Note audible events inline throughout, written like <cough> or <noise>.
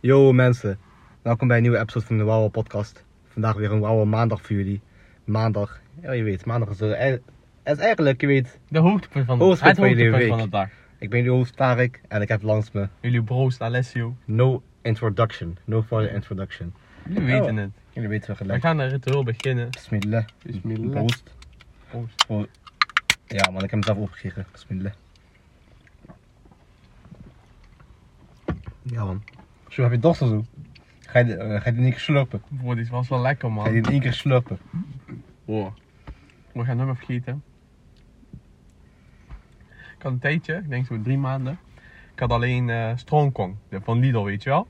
Yo mensen, welkom bij een nieuwe episode van de Wauw podcast. Vandaag weer een Wauw maandag voor jullie. Maandag, ja je weet, maandag is, er, het is eigenlijk, je weet, De hoogtepunt van de, Hoogtepunt het hoogtepunt van de dag. ik ben jullie host Tarek en ik heb langs me Jullie broers Alessio. no introduction, no further introduction. Jullie Oh. weten het. Jullie weten wel We gelijk. gaan de ritueel beginnen. Bismillah. Bismillah. Proost. Proost. Oh. Ja man, ik heb hem zelf opgegeven. Bismillah. Ja man. Zo heb je of zo? Ga je, eh, ga je die in één keer slurpen? Bro, dit was wel lekker Ga je die man. in één keer slurpen? Wow. We gaan nummer vergeten. Ik had een tijdje, ik denk zo drie maanden. Ik had alleen eh Strong Kong, de van Lidl weet je wel.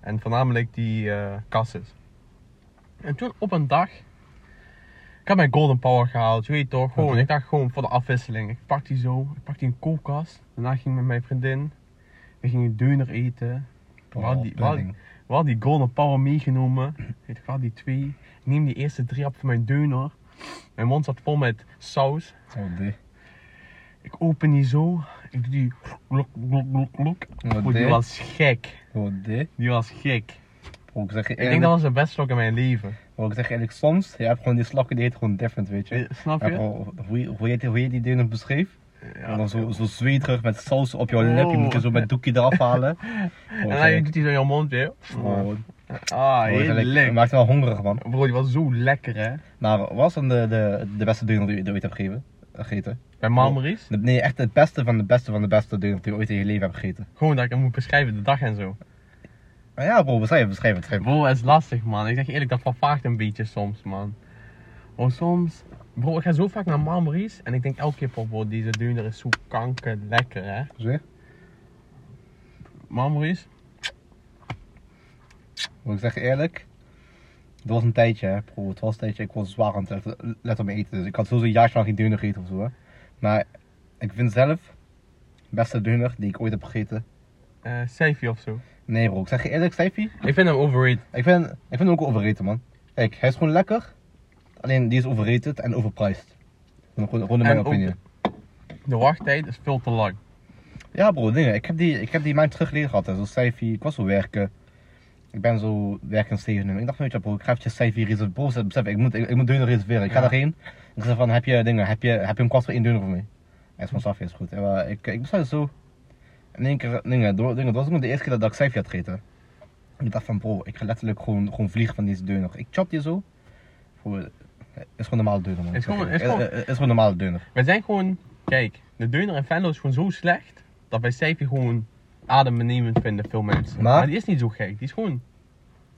En voornamelijk die eh kasses. En toen op een dag, ik had mijn Golden Power gehaald, je weet toch, gewoon, Oké. ik dacht gewoon voor de afwisseling. Ik pak die zo, ik pak die in koelkast. Daarna ging ik met mijn vriendin, we gingen deuner eten. We hadden die, die Golden Power meegenomen. Ik had die twee. Ik neem die eerste drie op van mijn deuner. Mijn mond zat vol met saus. Oh nee. Ik open die zo. Ik doe die glok, glok, glok. Wat Bro, die was gek. Oh nee. Die was gek. Ik zeg je Ik denk dat was de beste slok in mijn leven. bro, ik zeg je eerlijk, soms, je hebt gewoon die slakken die heet gewoon different, weet je. Eh, Snap je? bro, hoe, je- hoe, je, hoe je die dingen beschreef? Ja. En dan zo, zo zweterig met saus op jouw Oh. lip, je moet je zo met doekje eraf halen. En dan zeg- doet hij zo in je mond weer. bro, Ah, lekker. maakt wel hongerig man. Bro, die was zo lekker hè. Maar wat was dan de, de, de beste deuner die je ooit hebt gegeven, gegeten? Bij Marmaries. De- Nee, echt het beste van de beste van de beste deuner die je ooit in je leven hebt gegeten. Gewoon dat ik hem moet beschrijven, de dag en zo. Maar ja bro, beschrijf het, beschrijf het. beschrijf. Bro, het is lastig man. Ik zeg je eerlijk, dat vervaagt een beetje soms man. Bro, soms... Bro, ik ga zo vaak naar Marmaries en ik denk elke keer, van, bro, deze deuner is zo kanker lekker hè. Weer? Marmaries? Bro, ik zeg je eerlijk. Het was een tijdje hè, bro. Het was een tijdje, ik was zwaar aan het letten- let op mijn eten. Dus ik had sowieso een jaartje lang geen deuner gegeten of zo hè. Maar ik vind zelf, de beste deuner die ik ooit heb gegeten. eh Seifi of zo. Nee bro, ik zeg je eerlijk, Seifi. Ik vind hem overrated. Ik vind, ik vind hem ook overrated man. Kijk, hij is gewoon lekker. Alleen die is overrated en overpriced. Gewoon, mijn ook- opinie. De wachttijd is veel te lang. Ja bro, dingen. Ik heb die, ik heb die maand terug geleden gehad. hè. Zo ik was zo werken. Ik ben zo werken steven. Ik dacht, weet je bro, ik ga eventjes Seifi reserveren. Bro, besef, ik moet, ik, ik moet deuner reserveren. Ik ga Ja. daarheen. Ik zeg van, heb je dingen, heb je, heb je een kwart voor één deuner voor mij? Hij is van Safia, is goed. En, ik, ik besluit zo. In één keer, dingen, door, dingen, dat was ook de eerste keer dat ik Seifi had gegeten. Ik dacht van, bro, ik ga letterlijk gewoon, gewoon vliegen van deze deuner. Ik chop die zo. Bro, is gewoon normale deuner man. Is gewoon- is gewoon- is gewoon een normale deuner. We zijn gewoon... Kijk, de deuner in Venlo is gewoon zo slecht... dat wij Seifi gewoon adembenemend vinden, veel mensen. Maar- Maar die is niet zo gek. Die is gewoon...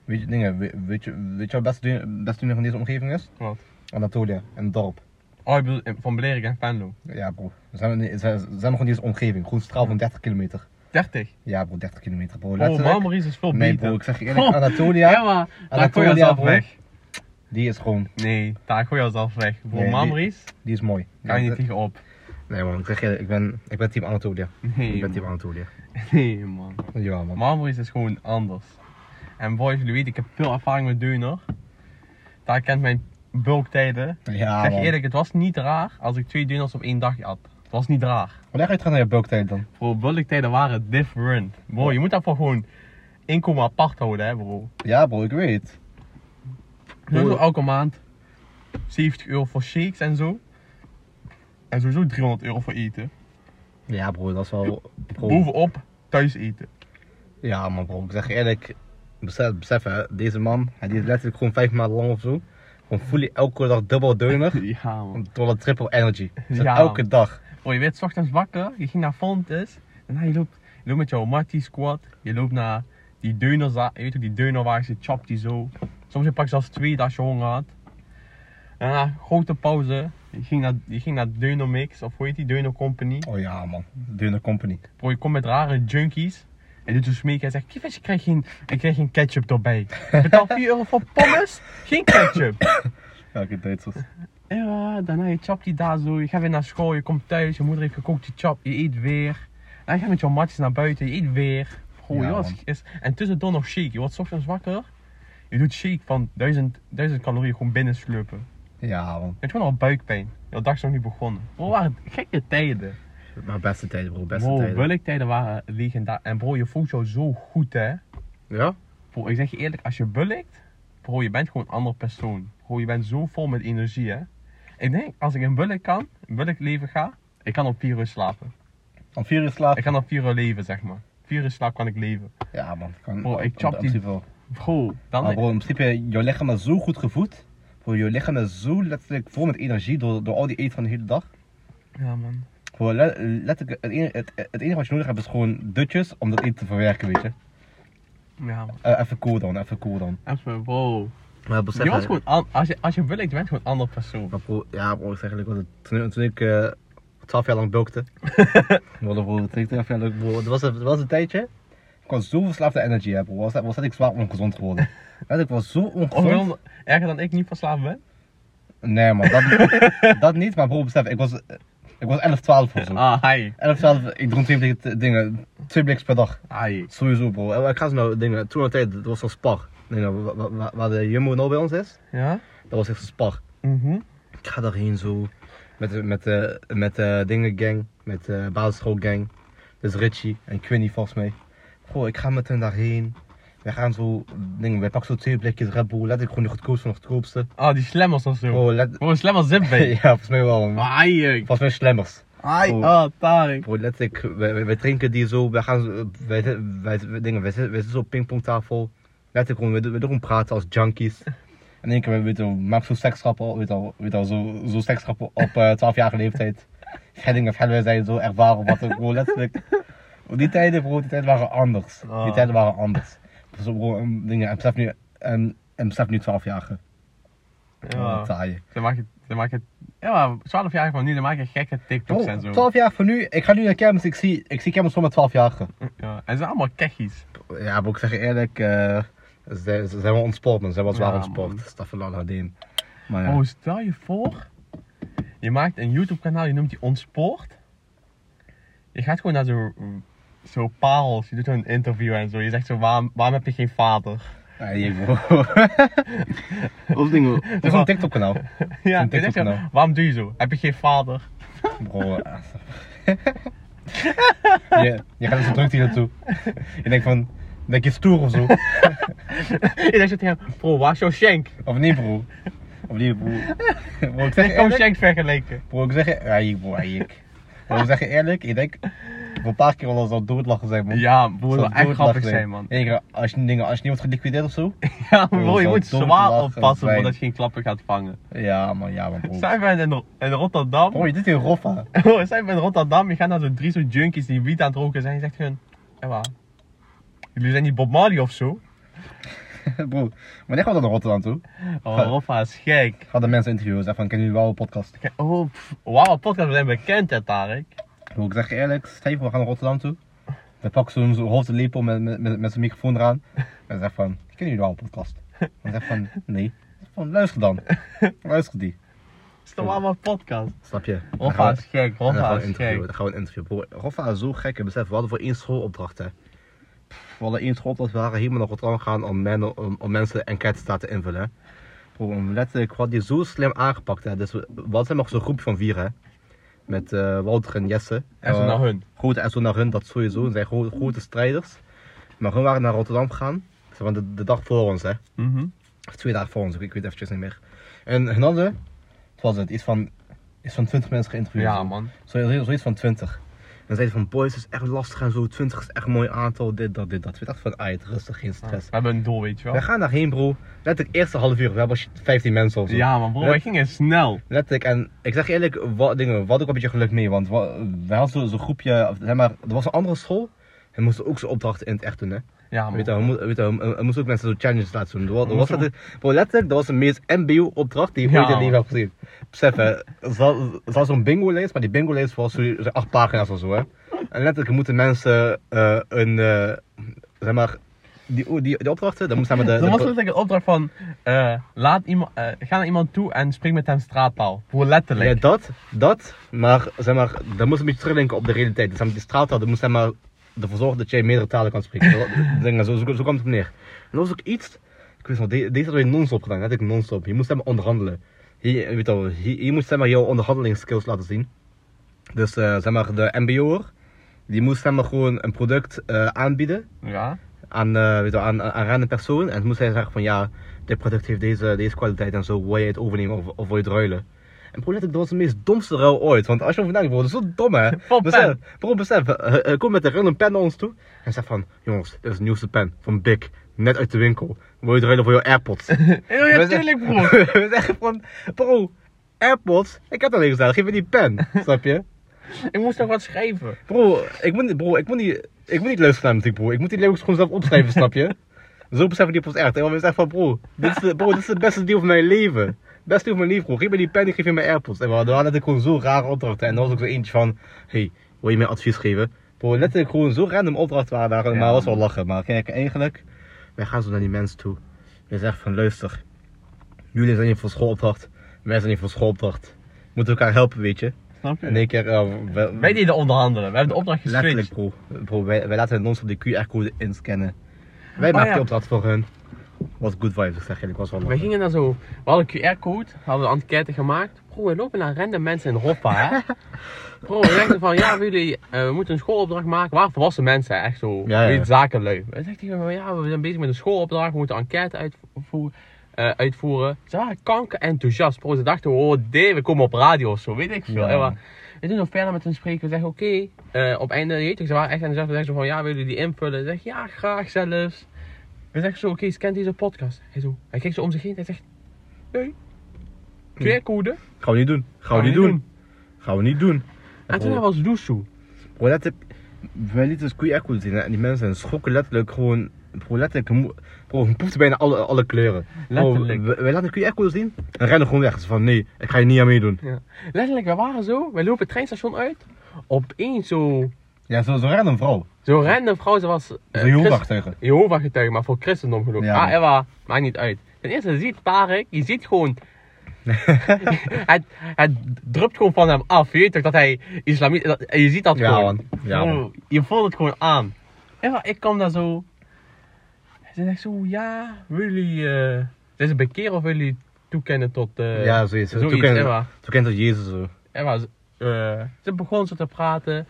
Weet je, dingen, weet, weet je, weet je wat het beste deuner, beste deuner van deze omgeving is? Wat? Anatolia, een dorp. Oh, ik bedoel, van Belerik en Venlo. Ja bro, we zijn, we zijn, zijn nog in deze omgeving. Gewoon straal van 30 kilometer. 30. Ja bro, 30 kilometer bro. Oh. Marmaries is veel nee beter. bro, ik zeg je eerlijk, Anatolia, Ja, maar... Daar gooi je Anatolia, bro. weg. Die is gewoon, Nee, daar gooi je zelf weg. Bro, Nee, die- Marmaries, die is mooi. kan je niet tegenop. Nee man, ik zeg je ik ben, ik ben team Anatolia. Nee, ik ben team. Anatolia. Nee, man. Ja man. Marmaries is gewoon anders. En boys, jullie weten, ik heb veel ervaring met deuner. Daar kent mijn bulktijden. Ja ik zeg je eerlijk, het was niet raar als ik twee deuners op één dag had. Het was niet raar. Wanneer ga je terug naar je bulktijd dan? Bro, bulktijden waren different. Bro, je moet daarvoor gewoon inkomen apart houden, hè bro. Ja bro, ik weet. Bro. elke maand 70 euro voor shakes en zo. En sowieso 300 euro voor eten. Ja bro, dat is wel... Bro. Bovenop thuis eten. Ja man bro, ik zeg je eerlijk, besef, besef hè, deze man, hij die is letterlijk gewoon vijf maanden lang of zo. Gewoon fully elke dag dubbel deuner. <laughs> Ja man. Door dat triple energy. Dus Ja, elke dag. Bro, je werd ochtends wakker, je ging naar Fontes. Daarna je loopt, je loopt met jouw Marty squad. Je loopt naar die deuners, je weet ook die deunerwagens, je chopt die zo. Soms je pakt zelfs twee als je honger had. Daarna grote pauze. Je ging naar, je ging naar Deuner Mix, of hoe heet die, Deuner Company. Oh ja man, Deuner Company. Bro, je komt met rare junkies. En doet zo smeken en zegt, Kivas, ik krijg geen, ik krijg geen ketchup erbij. Ik betaal <laughs> 4 euro voor pommes, geen ketchup. <laughs> Elke Duitsers. Ja, daarna je chapt die daar zo, je gaat weer naar school, je komt thuis, je moeder heeft gekookt, je chap, je eet weer. Dan ga je met jouw matjes naar buiten, je eet weer. Bro, Ja, is, en tussendoor nog shake, je wordt ochtends wakker. Je doet shake van 1000, 1000 calorieën gewoon binnen slurpen. Ja man. Je hebt gewoon al buikpijn. Je dag is nog niet begonnen. Bro, waren gekke tijden. Maar beste tijden bro, beste Bro, tijden. bulktijden waren legendaar. En bro, je voelt jou zo goed hè. Ja? Bro, ik zeg je eerlijk, als je bulkt, bro, je bent gewoon een ander persoon. Bro, je bent zo vol met energie, hè. Ik denk, als ik een bulk kan, een bulk leven ga, ik kan op 4 uur slapen. Om vier uur slaap? Ik kan op 4 uur leven, zeg maar. 4 uur slaap kan ik leven. Ja man. Kan, Bro, ik op- chop op die- principe Bro, dan... Maar bro, in principe, jouw lichaam is zo goed gevoed. Bro, jouw lichaam is zo letterlijk vol met energie door, door al die eten van de hele dag. Ja, man. Bro, le- letterlijk, het enige, het, het enige wat je nodig hebt is gewoon dutjes om dat eten te verwerken, weet je. Ja, man. Eh, even cool dan, even cool dan. Even, bro. Maar besef, Je was gewoon, an- als je, als je bulkt, je bent gewoon een ander persoon. Maar bro, ja bro, ik zeg eigenlijk, toen, toen ik eh 12 jaar lang bulkte. bro, bro, toen ik 12 jaar lang, bro, dat was, een- dat was een tijdje. Ik was zo verslaafd aan energy, bro. Was, was dat ik zwaar ongezond geworden. <laughs> Ik was zo Of ongezond. wel erger dan ik niet verslaafd ben? Nee man, dat, <laughs> dat niet. Maar bro, besef, ik was, ik was 11, 12 of zo. Ah, hi. 11, 12, ik dronk twee dingen, twee bliks per dag. Hi. Sowieso bro. En Ik ga zo nou dingen, toen een tijd, dat was zo'n spar. Wa- wa- waar de Jumbo nou bij ons is, Ja? dat was echt zo'n spar. Mhm. Ik ga daarheen zo. Met, de- met, de met de dingen gang. Met de basisschoolgang. Dus Richie en Quinny volgens mij. Goh, ik ga met hen daarheen. Wij gaan zo dingen. Wij pakken zo twee blikjes Red Bull. Letterlijk gewoon de goedkoopste van de goedkoopste. Ah, die slemmers of zo. Bro, let... Bro, slemmers zip <laughs> bij. ja, volgens mij wel. man. Hi. Volgens mij slemmers. Hi. Bro. Ah, taring. Bro, letterlijk. Wij, wij, wij drinken die zo. Wij gaan. Wij, wij, wij, wij- dingen, wij, zitten, wij zitten zo op pingpongtafel. Letterlijk gewoon. We, doen- we doen gewoon praten als junkies. <laughs> En één keer, we weten, maak zo seksgrappen, weet al, weet al, zo, zo seksgrappen op eh 12-jarige leeftijd. Gedding of wij zijn zo ervaren wat er gewoon letterlijk. Die tijden, bro, die tijden waren anders. Die Ah. tijden waren anders. Dus bro, dingen, en besef nu, en, en besef nu 12-jarige. Ja. Taai. Dan maak je, dan maak je, ja, maar 12 jaar van nu, dan maak je gekke TikToks en zo. 12 jaar van nu, ik ga nu naar kermis, ik zie, ik zie kermis gewoon met 12-jarigen. Ja, en ze zijn allemaal kechies. Ja, maar ik zeg je eerlijk, eh ze, ze zijn wel ontsport, man. Ze zijn wel zwaar Ja, ontsport. Hadim. Maar ja. Oh, stel je voor, je maakt een YouTube kanaal, je noemt die Ontspoort. Je gaat gewoon naar zo, zo parels, je doet een interview en zo. Je zegt zo, waarom, waarom heb je geen vader? Hier, bro. <laughs> of dingen. <laughs> Of wel- een TikTok kanaal. Ja, Een je zegt zo, TikTok-kanaal. waarom doe je zo? Heb je geen vader? Bro. eh. <laughs> je, je gaat zo druk hier naartoe. Je denkt van, denk je stoer of zo? je zegt zo tegen hem, bro, waar is jouw shank? Of niet, bro? Of niet, bro? Bro, ik zeg eerlijk. shank vergeleken. Bro, ik zeg je, ja, bro, hier. Bro, ik zeg je eerlijk, ik denk, een paar keer wel zou doodlachen zijn, man. Ja, bro, dat Zou echt grappig zijn, man. Eén als je, dingen, als je niet wordt geliquideerd of zo. <laughs> Ja, bro, je moet zwaar oppassen voordat je geen klappen gaat vangen. Ja, man, ja, man, bro. Zijn we in, in Rotterdam? Bro, je doet hier Roffa. <laughs> Oh, zijn we in Rotterdam, je gaat naar zo'n drie zo'n junkies die wiet aan het roken zijn. Je zegt hun, waar? Jullie zijn niet Bob Marley of zo? Bro, wanneer gaan we dan naar Rotterdam toe? Oh, Roffa is gek. Ga de mensen interviewen, zeg van, kennen jullie wel een podcast? Oh, wauw, podcast, we zijn bekend, hè, Tarek. Ik zeg je eerlijk, voor, we gaan naar Rotterdam toe. We pakken zo'n zo hoofdlepel met, met, met, met zijn microfoon eraan. En zeg van, kennen jullie wel een podcast? En zeg van, nee. Van, luister dan. Luister die. Het is toch allemaal podcast? Snap je? Roffa gaan is we- gek, en dan gaan Roffa we is interviewen. gek. Dan gaan we een interview. Bro, is zo gek. Besef, we hadden voor één schoolopdracht, hè. We hadden één schoolopdracht, we waren helemaal naar Rotterdam gaan om, men, om, om mensen enquêtes te laten invullen. Bro, letterlijk, we hadden die zo slim aangepakt, hè. Dus we, we hadden nog zo'n groepje van vier, hè. Met eh Wouter en Jesse. En zo Eh, naar hun. Grote en zo naar hun, dat sowieso. Ze zijn gro- grote strijders. Maar hun waren naar Rotterdam gegaan. Maar de, de dag voor ons, hè. Mhm. Of twee dagen voor ons, ik weet eventjes niet meer. En hun hadden, wat was het, iets van, iets van 20 mensen geïnterviewd. Ja, man. Zo, zo- zoiets van 20. En zeiden van, boys, het is echt lastig en zo. 20 is echt een mooi aantal, dit, dat, dit, dat. We dachten van, uit, rustig, geen We stress. hebben een doel, weet je We wel. gaan daarheen, bro. Letterlijk, eerste half uur, we hebben 15 mensen of zo. Ja, man, bro, wij gingen snel. Letterlijk, en ik zeg je eerlijk, wat, dingen, we hadden ook een beetje geluk mee. Want we, we hadden zo'n zo groepje, zeg maar, er was een andere school. En moesten ook zo'n opdrachten in het echt doen, hè. Ja, Weet je, we, weet je, we, we moesten ook mensen zo challenges laten doen. Er was, er We letterlijk, bro, letterlijk, dat was de meest MBO-opdracht die Ja, ooit in het leven gezien. Besef, hè, had zo'n bingo-lijst, maar die bingo-lijst was zo, zo acht pagina's of zo, hè. En letterlijk moeten mensen eh, een, eh, zeg maar, die, die, die opdrachten, dan moesten we de... De- was letterlijk een opdracht van, eh, laat iemand, ga naar iemand toe en spring met hem straatpaal. Bro, letterlijk. Ja, dat, dat, maar zeg maar, dan moest een beetje terugdenken op de realiteit. Dus die straaltaal, dan moest zeg maar ervoor zorgen dat jij meerdere talen kan spreken. <laughs> Zo- zo, zo, zo kwam het neer. En dat was ook iets, ik weet nog, de- deze hadden we non-stop gedaan, net ik non-stop. Je moest maar onderhandelen. Hier, weet je hier, hier moest zeg maar jouw onderhandelingsskills laten zien. Dus eh, zeg maar, de mbo'er, die moest zeg maar gewoon een product eh, aanbieden. Ja. aan, eh, weet je, aan, aan een random persoon. En toen moest hij zeggen van ja, dit product heeft deze, deze kwaliteit en zo. Wil je het overnemen of, of wil je het ruilen? En bro, letterlijk, dat was de meest domste ruil ooit. Want als je over nadenkt, bro, dat is zo dom hè. <laughs> Van Besef, pen. bro, besef, komt met een random pen naar ons toe. En zegt van, jongens, dit is de nieuwste pen van Big. Net uit de winkel. Wil je het ruilen voor je AirPods? <laughs> Ja, We zijn- tuurlijk bro. <laughs> We zeggen van, bro, AirPods? Ik heb dat alleen gezegd, geef me die pen. <laughs> Snap je? Ik moest nog wat schrijven. Bro, ik moet, niet- bro, ik moet niet, ik moet niet naar muziek, bro. Ik moet die lyrics gewoon zelf opschrijven, snap je? Zo beseffen die pas echt. En we zeggen van, bro, dit is, de, bro, dit is het beste deel van mijn leven. Beste deel van mijn leven, bro. Geef me die pen, ik geef je mijn AirPods. En we hadden letterlijk gewoon zo rare opdrachten. En er was ook zo eentje van, hey, wil je mij advies geven? Bro, letterlijk gewoon zo random opdrachten waren daar. Ja, maar het was wel lachen. Maar kijk, eigenlijk, wij gaan zo naar die mensen toe. We zeggen van, luister, jullie zijn hier voor schoolopdracht. Wij zijn hier voor schoolopdracht. We moeten elkaar helpen, weet je. Snap je? In één keer, uh, we- Wij deden onderhandelen. We hebben de opdracht Letterlijk, geswitcht. bro. bro wij, wij laten ons op die QR-code inscannen. Wij Oh, maken ja. die opdracht voor hun. Was good vibes, ik zeg je, ik was wel Wij gingen dan zo, we hadden een QR-code, hadden we een enquête gemaakt. Bro, we lopen naar random mensen in Hoffa, hè. <laughs> Bro, we zeggen van, ja, jullie, eh, we moeten een schoolopdracht maken. Waar volwassen mensen, echt zo, Ja, je, zakenlui. We zeggen hem, ja, we zijn bezig met een schoolopdracht, we moeten een enquête uitvoeren. eh, uitvoeren. Ze waren kanker enthousiast, bro. Ze dachten, oh, nee, we komen op radio of zo, weet ik veel. Ja. En we, doen nog verder met hun spreken. We zeggen, oké, eh, op einde, weet je, ze waren echt enthousiast. We zeggen van, ja, willen jullie die invullen? Ze zeggen, ja, graag zelfs. We zeggen zo, oké, scan deze podcast. Hij, zo, hij kijkt zo om zich heen, hij zegt, nee. QR-code? Gaan we niet doen. Gaan we niet doen. Gaan we niet doen. En toen was Loesoe. Bro, letterlijk, wij lieten dus QR-code zien en die mensen schrokken letterlijk gewoon. Bro, letterlijk, bro, poefde bijna alle, alle kleuren. Letterlijk. wij, wij laten de QR-code zien en rennen gewoon weg. Ze van nee, ik ga je niet aan meedoen. Ja. Letterlijk, we waren zo, wij lopen het treinstation uit. Opeens zo, Ja, zo'n zo random vrouw. zo'n random vrouw, ze was... eh, Zo'n Christ- Jehovah-getuige. Jehovah getuige, maar voor christendom geloof. Ja, ah, maakt niet uit. Ten eerste, je ziet Tarek, je ziet gewoon... het, het drupt gewoon van hem af, je weet toch dat hij islamiet... dat- en Je ziet dat Ja, gewoon. man. Ja. Je voelt het gewoon aan. Eva, ik kom daar zo... Ze zegt zo, ja, willen jullie... eh deze bekeren of willen jullie toekennen tot... eh Ja, zoiets. zoiets. Toen kent dat Jezus zo. Emma, ze- eh, ze begon zo te praten.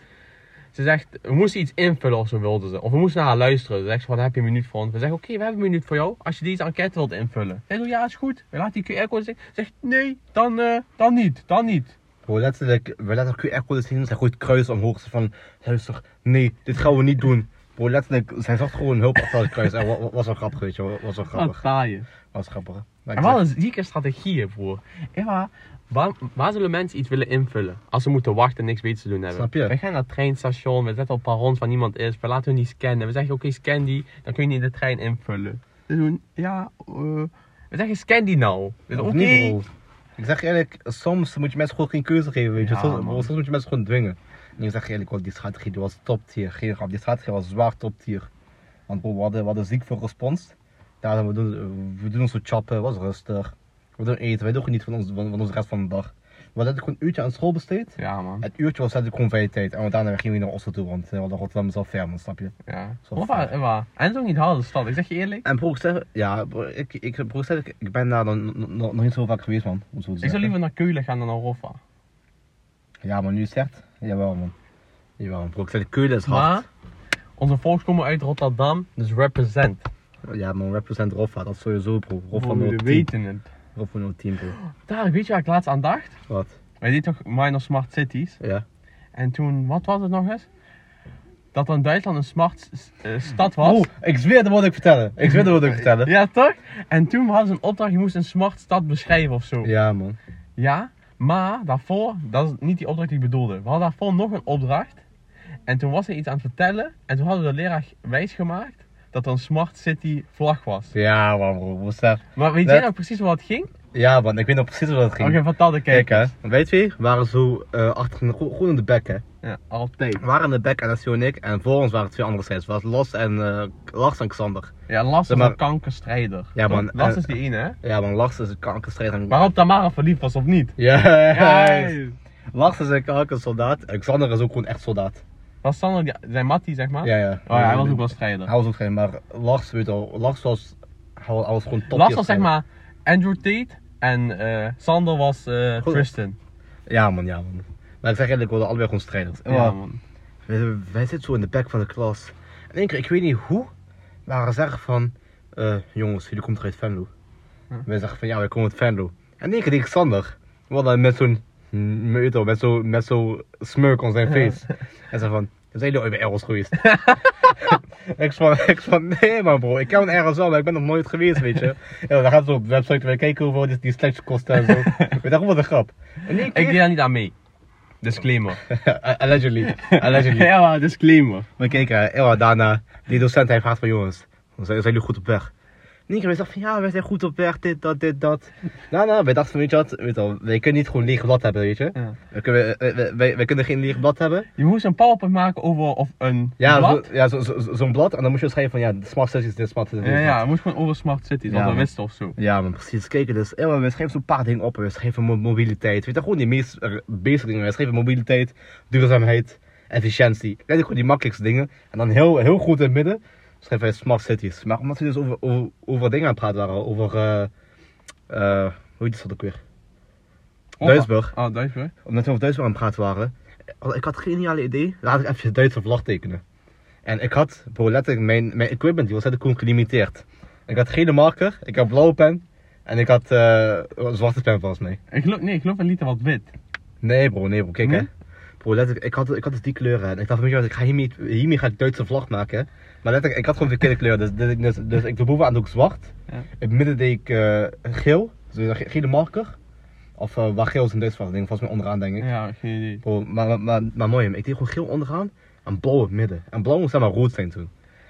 Ze zegt, we moesten iets invullen of zo wilde ze. Of we moesten naar haar luisteren. Ze zegt van, heb je een minuut voor ons? We zeggen, oké, we hebben een minuut voor jou. Als je deze enquête wilt invullen. Zij zegt, ja, is goed. We laten die QR-code zien. Ze zegt, nee, dan, eh, dan niet. Dan niet. Letterlijk, we laten QR-code zien, zij gooit kruis omhoog. Ze van, luister, nee, dit gaan we niet doen. Bro, letterlijk, zag gewoon hulp achter het kruis. En wa- wa- was wel grappig, weet je. Was wel Wat grappig. taaien. Was grappig. Maar ik En zeg- we hadden zieke strategieën voor. Emma, waar, waar zullen mensen iets willen invullen? Als ze moeten wachten en niks beter te doen hebben. Snap je? We gaan naar het treinstation, we zetten op perrons waar niemand is. We laten hun niet scannen. We zeggen, oké, scan die. Dan kun je niet in de trein invullen. Ze doen, ja, eh, we zeggen, scan die nou. Dus, Oké. Ik zeg eerlijk, soms moet je mensen gewoon geen keuze geven, weet je. Ja, soms, soms moet je mensen gewoon dwingen. Ik zeg je eerlijk, wel, die strategie die was top tier. Geen grap, die strategie was zwaar top tier. Want bro, we hadden, we hadden ziek veel respons. Ja, we doen, we doen ons zo chappen, was rustig. We doen eten, wij doen genieten van, ons, van, van onze rest van de dag. We hadden gewoon een uurtje aan school besteed. Ja, man. Het uurtje was eigenlijk gewoon vrije tijd. En daarna gingen we naar Oslo toe, want eh, we hadden Rotterdam zelf ver, man, snap je? Ja. Fijn. Emma. En zo niet harde stad. Ik zeg je eerlijk. En bro, ik zeg, ja, bro, ik, ik, bro, zeg, ik ben daar nog, nog, nog niet zo vaak geweest, man. Om zo te Ik zou liever naar Keulen gaan dan naar Roffa. Ja, maar nu is het echt. Jawel, man. Jawel, man. Bro, ik zeg, de Keulen is hard. Maar, onze volks komen uit Rotterdam, dus represent. Ja, man, represent Roffa, dat is sowieso, bro. Roffa Bro, we 010. weten het. Roffa 010, bro. Daar, weet je waar ik laatst aan dacht? Wat? Wij deden toch Minor Smart Cities? Ja. En toen, wat was het nog eens? Dat er in Duitsland een smart eh, stad was. Oh, ik zweer, dat wilde ik vertellen. Ik zweer, dat wilde ik vertellen. <laughs> Ja, toch? En toen hadden ze een opdracht, je moest een smart stad beschrijven of zo. Ja, man. Ja, maar daarvoor, dat is niet die opdracht die ik bedoelde. We hadden daarvoor nog een opdracht. En toen was hij iets aan het vertellen. En toen hadden we de leraar wijsgemaakt dat er een Smart City vlag was. Ja, man, bro. Wat zeg? Maar weet Dat- jij nou precies waar het ging? Ja, man, ik weet nog precies hoe dat ging. Oké, vertel de Kijk, hè. Weet je, we waren zo eh achter, in de bek, hè. Ja, altijd. We waren in de bek, en Nassie en ik. En voor ons waren twee andere strijders. Het was Las en, eh Lars en Xander. Ja, Lars is maar- een kankerstrijder. Ja, man, Lars en- is die ene, hè? Ja, man, Lars is een kankerstrijder. Waarop Tamara verliefd was of niet? Ja, Ja, Lars is een kankersoldaat. En Xander is ook gewoon echt soldaat. was Sander die- zijn Mattie, zeg maar? Ja, ja. Oh ja, hij was ook wel strijder. Hij was ook geen, maar Lars, weet wel, Lars was, hij was, hij was gewoon top. Lars was zeg maar Andrew Tate en eh, Sander was Goed. Tristan. Ja man, ja man. Maar ik we wilden allebei gewoon strijders. Ja, man. wij, wij zitten zo in de back van de klas. En één keer, ik weet niet hoe, waren zeggen van, eh, jongens, jullie komen toch uit Venlo? Ja. Wij zeggen van, ja, wij komen uit Venlo. En één keer ik Sander. We hadden met zo'n, met zo'n met zo'n smirk on zijn face. En zei van, zijn jullie ooit bij Errol geweest? <laughs> ik van, ik van, nee man bro, ik ken ergens wel, maar ik ben nog nooit geweest, weet je. Ja, dan gaat ze op de website weer kijken hoeveel die, die kosten en zo. <laughs> Je, dat wat een grap. En Ik keer, deed daar niet aan mee. Disclaimer. <laughs> allegedly, allegedly. <laughs> ja, disclaimer. Maar kijk, uh, ja, daarna, die docent heeft gehad van jongens, zijn jullie goed op weg? Wij dachten van ja, wij zijn goed op weg, dit, dat, dit, dat. Daarna, wij dachten van weet je wat, weet je wel, wij kunnen niet gewoon leeg blad hebben, weet je. Ja. We kunnen, wij, wij, wij kunnen geen leeg blad hebben. Je moest een powerpoint maken over of een Ja, blad. zo- ja zo'n zo, zo, zo'n blad. En dan moest je schrijven van ja, de smart cities, dit, smart cities, Ja, dit, ja, je moest gewoon over smart cities, Ja, als we wisten of zo. Ja, maar precies. Kijk, dus ja, maar we schrijven zo'n paar dingen op. We schrijven mo- mobiliteit. Weet je, gewoon die meest eh, basic dingen. We schrijven mobiliteit, duurzaamheid, efficiëntie. Eigenlijk gewoon die makkelijkste dingen. En dan heel, heel goed in het midden schrijven wij smart cities. Maar omdat we dus over, over, over dingen aan het praten waren, over, eh hoe heet dat ook weer? Duisburg. Oh, Duisburg. Omdat we over Duitsland aan het praten waren. Ik had geen geniale idee. Laat ik even Duitse vlag tekenen. En ik had, bro, letterlijk, mijn, mijn equipment die was letterlijk gelimiteerd. Ik had gele marker, ik had blauwe pen. En ik had eh, zwarte pen volgens mij. Ik geloof, nee, ik geloof een liter wat wit. Nee bro, nee bro, kijk hè. Bro, letterlijk, ik had, ik had dus die kleuren. En ik dacht, weet je wat, ik ga hiermee, hiermee ga ik Duitse vlag maken. Maar letterlijk, ik had gewoon verkeerde kleuren. Dus, dus, dus, dus ik doe bovenaan doe ik zwart. Ja. In het midden deed ik eh, geel. Dus een ge- gele marker. Of eh, waar geel is een Duits ik, volgens mij onderaan denk ik. Ja, geen idee. Bro, maar, maar, maar, maar mooi, ik deed gewoon geel onderaan en blauw in het midden. En blauw moest zeg maar rood zijn toen.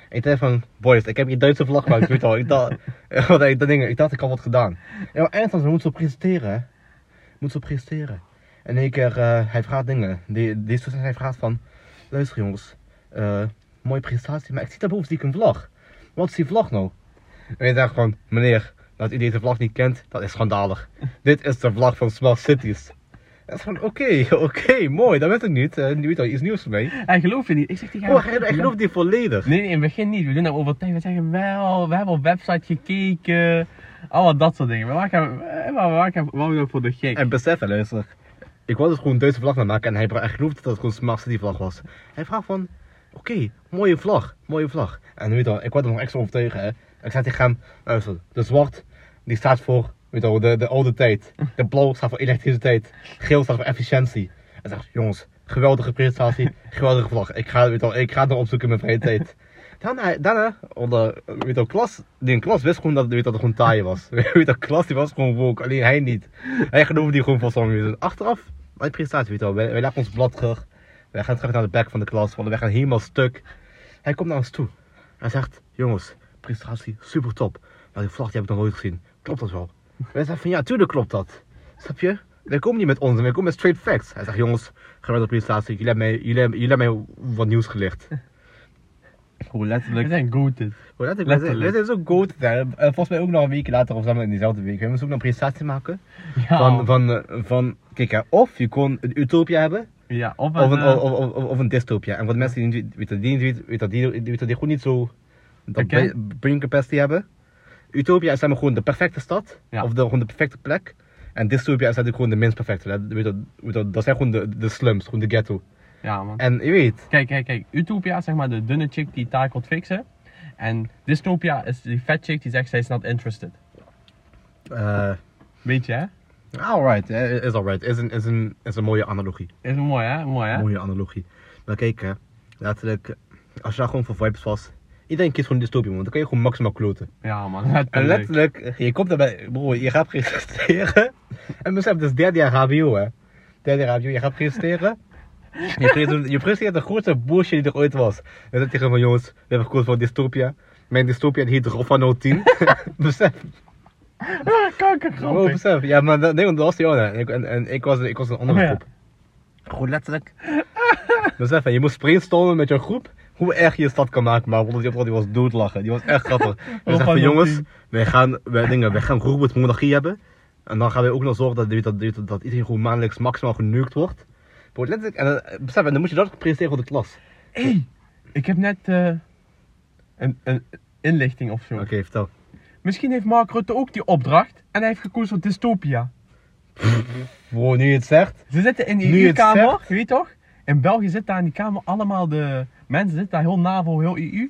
Ik dacht van, boys, ik heb hier Duitse vlag gemaakt, ik weet al. Ik dacht, <laughs> wat ik, dat ding, ik dacht ik had wat gedaan. Ja, maar eindstand, we moeten zo presenteren, moeten zo presenteren. En in één keer, eh, hij vraagt dingen. Die, die student, hij vraagt van, luister jongens, mooie presentatie, maar ik zie daarboven zie ik een vlag. Wat is die vlag nou? En ik dacht van, meneer, dat u deze vlag niet kent, dat is schandalig. <laughs> Dit is de vlag van Smart Cities. Dat is van, oké, <laughs> oké, mooi, dat weet ik niet. Uh, nu weet al iets nieuws mij. Hij gelooft je niet. Ik zeg tegen hem. Oh, hij, hij gelooft die volledig. Nee, nee, in het begin niet. We doen dat over tijd. We zeggen wel, we hebben op website gekeken. Allemaal dat soort dingen. We maken hem, eh, maar we maken hem we voor de gek. En besef, luister. Ik wilde dus gewoon een Duitse vlag gaan maken en hij, hij geloofde dat het gewoon Smart City vlag was. Hij vraagt van, oké, mooie vlag, mooie vlag. En weet je wel, ik word hem nog extra overtuigen, hè. Ik zei tegen hem, luister, de zwart, die staat voor, weet je wel, de, de oude tijd. De blauw staat voor elektriciteit. Geel staat voor efficiëntie. En zegt, jongens, geweldige presentatie, geweldige vlag. Ik ga, weet je wel, ik ga het nog opzoeken in mijn vrije tijd. <laughs> Daarna, daarna onder, weet je wel, klas, die in klas wist gewoon dat, weet je, dat het gewoon taai was. <laughs> Weet je wel, klas die was gewoon woke, alleen hij niet. Hij geloofde die gewoon some reason. Achteraf, de presentatie, weet je wel, wij, wij leggen ons blad terug. Wij gaan terug naar de back van de klas, want wij gaan helemaal stuk. Hij komt naar ons toe. Hij zegt, jongens, presentatie, super top. Maar die vlag die heb ik nog nooit gezien. Klopt dat wel? Wij zeggen van, ja, tuurlijk klopt dat. Snap je? Wij komen niet met ons, wij komen met straight facts. Hij zegt, jongens, geweldige presentatie, jullie hebben mij, jullie hebben, jullie hebben mij wat nieuws gelicht. <laughs> Hoe We letterlijk. zijn goated. Hoe letterlijk. Wij zijn, zo goed. En volgens mij ook nog een week later of samen in diezelfde week. We moesten ook nog een presentatie maken. Ja, Van, van, eh, van, kijk hè, of je kon een utopia hebben, ja of of een, eh, of, of, of, of een dystopia. En voor de mensen die niet weten, die, weten, die, die, die gewoon niet zo dat Oké. brain- capacity hebben. Utopia is gewoon de perfecte stad, Ja. of de, gewoon de perfecte plek. En dystopia is eigenlijk gewoon de minst perfecte. Dat, weet dat zijn gewoon de, de slums, gewoon de ghetto. Ja, man. En je weet, Kijk, kijk, kijk. Utopia is zeg maar de dunne chick die taak wilt fixen. En dystopia is die fat chick die zegt zij is not interested. eh Weet je, hè? Alright, eh, is alright. Is een, is, een, is een mooie analogie. Is mooi, hè? Mooi, hè? Mooie analogie. Maar kijk, hè, letterlijk, als je daar gewoon voor vibes was, iedereen kiest gewoon dystopia, want dan kan je gewoon maximaal kloten. Ja, man. En Letterlijk. je komt erbij, bro, je gaat presenteren. En besef, het is derde jaar HBO, hè. Derde jaar HBO, je gaat presenteren. Je presenteert, de grootste bullshit die er ooit was. En dan tegen van, jongens, we hebben gekozen voor dystopia. Mijn dystopia heet Rofano 10. <laughs> besef, kankergrappig. besef. Ja, maar dat, nee, want dat was die jongen. En, ik- en, en ik was, ik was een andere Oh, ja. groep. Gewoon letterlijk. besef, je moest brainstormen met je groep. Hoe erg je stad kan maken, maar Ronald die, was doodlachen. Die was echt grappig. <laughs> We zeggen van jongens, 10. wij gaan, wij, dingen, wij gaan robot monarchie hebben. En dan gaan wij ook nog zorgen dat, dat, dat, dat iedereen gewoon maandelijks maximaal genukt wordt. Bro, letterlijk, en, dan- besef, en dan moet je dat presenteren voor de klas. Hé, hey, ik heb net eh, een, een inlichting of zo. Oké, vertel. Misschien heeft Mark Rutte ook die opdracht en hij heeft gekozen voor dystopia. <laughs> Bro, nu je het zegt. Ze zitten in je die EU-kamer, je weet toch? In België zitten daar in die kamer allemaal de mensen zitten daar heel NAVO, heel EU. Die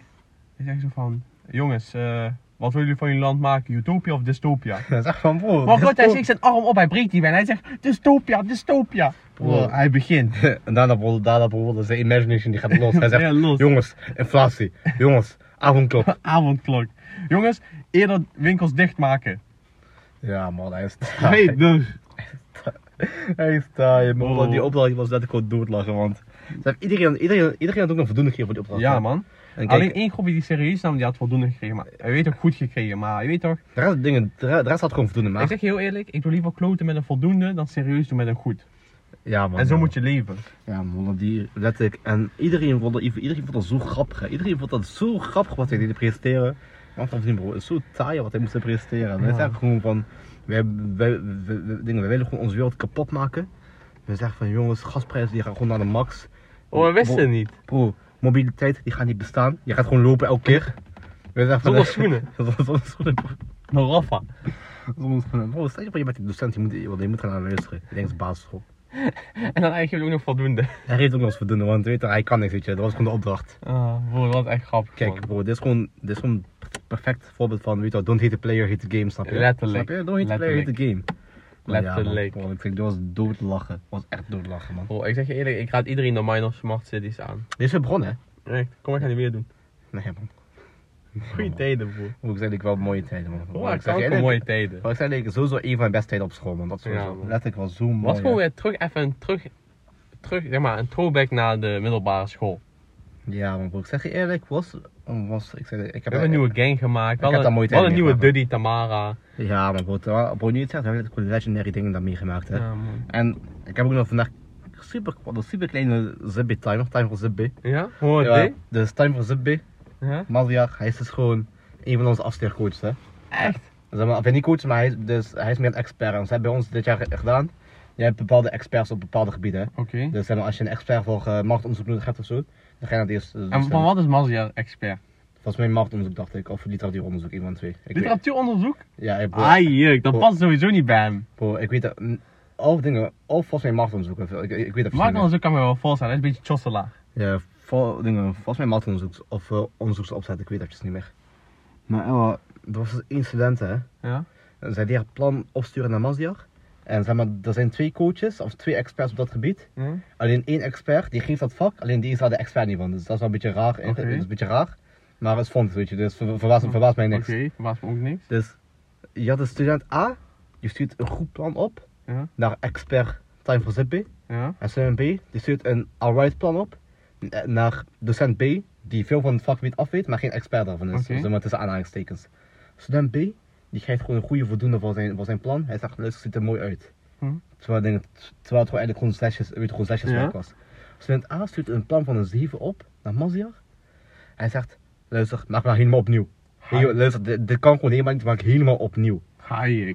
zeggen zo van, jongens, eh, wat willen jullie van jullie land maken? Utopia of dystopia? <laughs> Dat is echt van bro. Maar goed, hij steekt zijn arm op, hij breekt die en hij zegt dystopia, dystopia. Bro. Hij begint. <laughs> En daarna daarna is de imagination die gaat los. Hij zegt, Ja, los. jongens, inflatie. Jongens, avondklok. <laughs> Avondklok. Jongens, eerder winkels dichtmaken. Ja man, hij is <laughs> Hey, taai. dus. Hij is taai. man. Oh. Die opdracht was net gewoon doodlachen, want... Ze heeft iedereen, iedereen, iedereen had ook nog voldoende gegeven voor die opdracht. Ja, man. En kijk, Alleen één groepje die serieus nam, die had voldoende gekregen. Maar hij weet ook goed gekregen, maar je weet toch. de rest, dingen, de rest de rest had gewoon voldoende, maar... Ik zeg je heel eerlijk, ik doe liever kloten met een voldoende dan serieus doen met een goed. Ja man. En zo ja. moet je leven. Ja man, die letterlijk. En iedereen vond, dat, iedereen vond dat zo grappig. Hè. Iedereen vond dat zo grappig wat hij deed presenteren. Van vriend bro, het is zo taai wat hij moest presenteren. Wij Ja. zeggen gewoon van, wij, wij, wij, wij- dingen, wij willen gewoon onze wereld kapot maken. We zeggen van jongens, gasprijzen die gaan gewoon naar de max. Oh, we wisten Bro, het niet. Bro, mobiliteit die gaat niet bestaan. Je gaat gewoon lopen elke keer. We zeggen van, Zonder schoenen. <laughs> Zonder schoenen. bro. <laughs> Zonder schoenen. Bro, stel je voor je bent die docent, je moet, je moet gaan naar luisteren. Je denkt basisschool. <laughs> En dan eigenlijk ook nog voldoende. <laughs> Hij heeft ook nog eens voldoende, want weet je, hij kan niks, weet je. Dat was gewoon de opdracht. Ah, bro, dat was echt grappig. Kijk man. bro, dit is gewoon, dit is gewoon een perfect voorbeeld van, weet je don't hate the player, hate the game, snap je? Letterlijk. Snap je? Don't hate the player, hate the game. Ja, man, Letterlijk. bro, ik vind, was doodlachen. Het was echt doodlachen, man. Bro, ik zeg je eerlijk, ik raad iedereen de Minor Smart Cities aan. Dit is weer begonnen, hè? Echt, kom, ik ga niet meer doen. Nee, man. Goeie tijden, bro. Hoe ik zei, ik wel mooie tijden, man. Bro, ik zeg zag ook mooie tijden. bro, ik zei eerlijk, sowieso een van mijn beste tijden op school, man. Dat is Ja. Letterlijk wel zo mooi. Was gewoon weer terug, even een terug, terug, zeg maar, een throwback naar de middelbare school. Ja, man, bro. Ik zeg je eerlijk, was, was ik zei, ik heb, We hebben een nieuwe gang gemaakt. We heb daar hadden, mooie een nieuwe Duddy, Tamara. Ja, man, bro. Bro, nu het zegt, we hebben gewoon legendary dingen daar meegemaakt, hè. Ja, man. En ik heb ook nog vandaag super, een super kleine Zibbe timer, time voor Zibbe. Ja? Hoor Ja, dus time voor Zibbe. Maljar, hij is dus gewoon een van onze afstuurcoaches, hè. Echt? Zeg maar, hij niet coach, maar hij is, dus, hij is meer een expert. En ze hebben bij ons dit jaar ge- gedaan. Je hebt bepaalde experts op bepaalde gebieden. Oké. Dus zeg maar, als je een expert voor eh, marktonderzoek nodig hebt of zo, dan ga je naar het dus, En van wat is Mazia expert? Volgens mij marktonderzoek dacht ik, of literatuuronderzoek, van twee. Ik Literatuuronderzoek? ja, ik, Ai, juk, dat past sowieso niet bij hem. bro, ik weet dat, of dingen, of volgens mij marktonderzoek. Ik, ik, ik weet dat Marktonderzoek kan me wel voorstellen, dat is een beetje chossela. Ja, vol, dingen, volgens mij marktonderzoek of uh, onderzoeksopzet, ik weet dat niet meer. Maar uh, er was dus één student, hè. Ja? En zij die haar plan opsturen naar Mazjar. En zeg maar, er zijn twee coaches of twee experts op dat gebied. Alleen één expert die geeft dat vak, alleen die is daar de expert niet van. Dus dat is wel een beetje raar. Oké. Dat is een beetje raar. Maar het vond, weet je, dus ver- verbaast, verbaast mij niks. Oké, verbaast me ook niks. Dus je had de student A, die stuurt een goed plan op Ja? naar expert Time for ZB. Ja? En student B, die stuurt een alright plan op eh, naar docent B, die veel van het vakgebied af weet, maar geen expert daarvan is. Oké. Dus maar tussen aanhalingstekens. Student B, die geeft gewoon een goede voldoende voor zijn, voor zijn plan. Hij zegt, luister, ziet er mooi uit. Hm. Terwijl, dingen, terwijl het gewoon eigenlijk gewoon slashes, weet gewoon Ja. werk was. Student A stuurt een plan van een 7 op naar Mazjar. Hij zegt, luister, maak maar helemaal opnieuw. Hey, luister, dit, dit kan gewoon helemaal niet, maak helemaal opnieuw.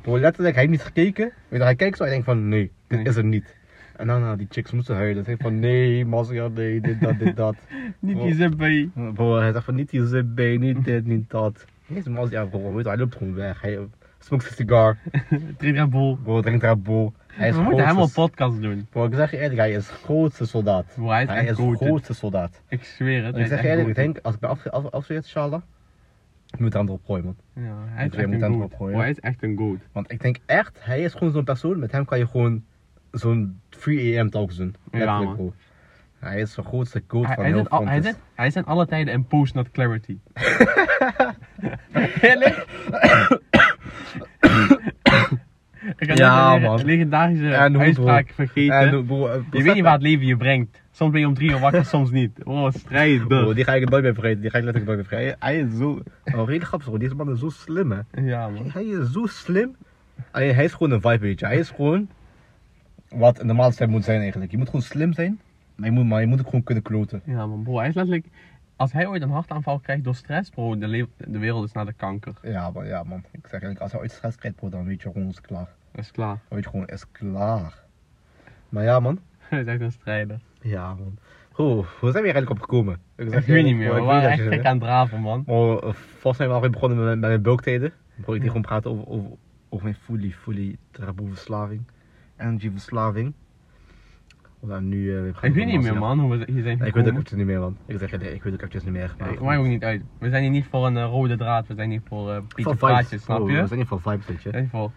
Bro, letterlijk, hij heeft niet gekeken. Weet je, hij kijkt zo en denkt van, nee, dit Nee. is er niet. En dan, nou, die chicks moesten huilen. Ze zegt van, nee, Mazjar, nee, dit, dat, dit, dat. <laughs> Niet die zip bij. Bro, hij zegt van, niet die bij, niet dit, niet dat. Deze Mazjar, bro, weet je, hij loopt gewoon weg. Hij smokes een cigar. <laughs> Drink Red Bull. Bro, drinkt Red Bull. Hij is We moeten helemaal grootste- podcast doen. Bro, ik zeg je eerlijk, hij is grootste soldaat. Bro, hij is Hij echt is grootste soldaat. Ik zweer het. En ik zeg je eerlijk, ik denk, als ik ben afge- af, afgestudeerd, inshallah, ik moet aan erop gooien, man. Ja, hij is moet een hem erop gooien. Hij is echt een goat. Want ik denk echt, hij is gewoon zo'n persoon, met hem kan je gewoon zo'n 3 AM talks doen. Ja, man. Hij is de grootste Hij, van hij, heel al, hij, zit, hij zit alle tijden in post not clarity. <laughs> Eerlijk? Ik kan Ja, een legendarische En uitspraak vergeten. En, eh, je weet niet waar het leven je brengt. Soms ben je om drie uur wakker, soms niet. Oh, strijd. Bro, die ga ik nooit meer vergeten, die ga ik letterlijk nooit meer vergeten. Hij, hij is zo, oh, redelijk grappig bro, deze man is zo slim hè. Ja, man. Hij is zo slim. Hij, hij is gewoon een vibe, weet je. Hij is gewoon wat een normale stem moet zijn eigenlijk. Je moet gewoon slim zijn, maar je moet, maar je moet ook gewoon kunnen kloten. Ja, man, bro. Hij is letterlijk... Als hij ooit een hartaanval krijgt door stress, bro, de, le- de wereld is naar de kanker. Ja, man, ja, man. Ik zeg eigenlijk, als hij ooit stress krijgt, bro, dan weet je gewoon, is klaar. Is klaar. Dan weet je gewoon, is klaar. Maar ja, man. <laughs> Hij is echt een strijder. Ja, man. Bro, hoe zijn we hier eigenlijk op gekomen? Ik weet niet meer, bro, we waren echt gek aan het draven, man. Bro, eh, volgens mij waren we begonnen met, met mijn bulktijden. Bro, ik Ja. gewoon praten over, over, over mijn fully, fully traboe verslaving. Energy verslaving. We zijn nu... eh, we Ik weet niet meer man, hoe we hier zijn ja. Ik weet ook niet meer, man. Ik zeg je, nee, ik weet ook eventjes niet meer. Nee, het maakt ook niet uit. We zijn hier niet voor een eh, rode draad, we zijn hier voor Van Pieter vibes. Praatjes, snap Oh, je? We zijn niet van vibes, weet We je. zijn voor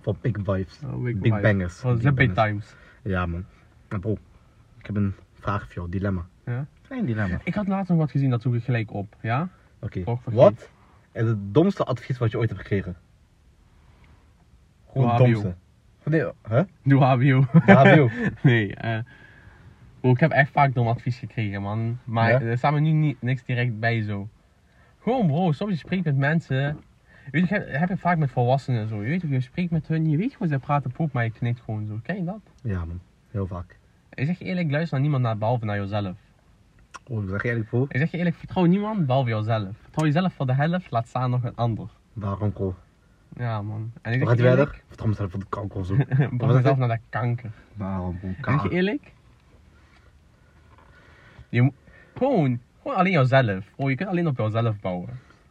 Van big vibes. oh, Big vibes. bangers. Voor Big. Times. Ja, man. Maar bro, ik heb een vraag voor jou, dilemma. Ja? Klein dilemma. Ik had laatst nog wat gezien, dat zoek ik gelijk op, ja? Oké, wat is het domste advies wat je ooit hebt gekregen? Gewoon het domste. Nee, huh? Doe HBO. HBO. <laughs> nee, eh. ik heb echt vaak dom advies gekregen, man. Maar Ja? er staat me nu niet, niks direct bij zo. Gewoon bro, soms je spreekt met mensen. Weet je, heb, ik vaak met volwassenen en zo. Je weet je spreekt met hun, je weet gewoon, ze praten poep, maar je knikt gewoon zo. Ken je dat? Ja, man. Heel vaak. Ik zeg je eerlijk, luister naar niemand naar, behalve naar jezelf. Oh, zeg je eerlijk, bro. Ik zeg je eerlijk, vertrouw niemand behalve jezelf. Vertrouw jezelf voor de helft, laat staan nog een ander. Waarom, bro? Ja man. En ik gaat hij eerlijk, verder? Vertrouw mezelf voor de kanker of zo. <laughs> Wat het? naar de kanker. Waarom, zeg je eerlijk? Je moet gewoon, gewoon alleen jezelf. Bro, je kunt alleen op jezelf bouwen.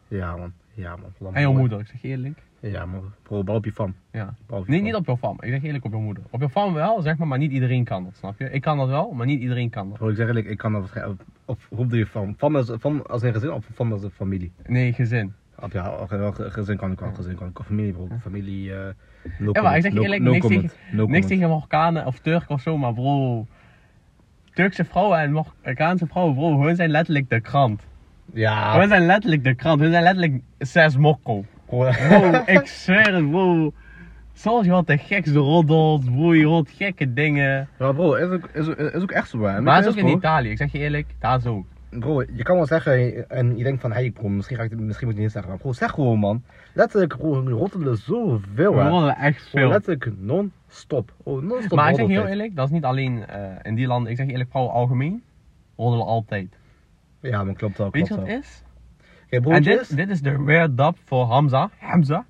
Ja, man. Ja, man. En jouw moeder, ik zeg je eerlijk. Ja, man. Bro, bouw op je fam. Ja. Bouw op je Nee, fam. niet op jouw fam. Ik zeg eerlijk op jouw moeder. Op jouw fam wel, zeg maar, maar niet iedereen kan dat, snap je? Ik kan dat wel, maar niet iedereen kan dat. Bro, ik zeg eerlijk, ik kan dat waarschijnlijk... Of, of hoe bedoel je fam? Fam als, fam als een gezin of fam als een familie? Nee, gezin. Of ja, gezin kan ik wel, gezin kan ik wel. Familie, bro. Familie, no Ja, maar ik zeg comment. eerlijk, no, niks no comment. No Niks tegen Marokkanen of Turken of zo, maar bro. Turkse vrouwen en Marokkaanse vrouwen, bro, hun zijn letterlijk de krant. Ja, Hun zijn letterlijk de krant, hun zijn letterlijk zes mokko. bro. Ik zweer het, bro. Je hoort de gekste roddels, bro, je hoort gekke dingen. Ja, bro, is ook, is, ook- is ook echt zo, hè. Maar het is ook in. Italië, ik zeg je eerlijk, daar is ook. Bro, je kan wel zeggen en je denkt van, hey bro, misschien, ga ik, misschien moet ik het niet zeggen. Maar bro, zeg gewoon man. Letterlijk, bro, we rottelen zoveel We roddelen echt Bro, veel. letterlijk non-stop. Oh, non-stop Maar ik zeg je heel eerlijk, dat is niet alleen eh, in die landen, ik zeg je eerlijk, vrouwen algemeen, roddelen altijd. Ja, maar klopt wel, Weet klopt je wel. wat het is? Kijk, En broertjes. dit, dit is de rare dub voor Hamza. Hamza.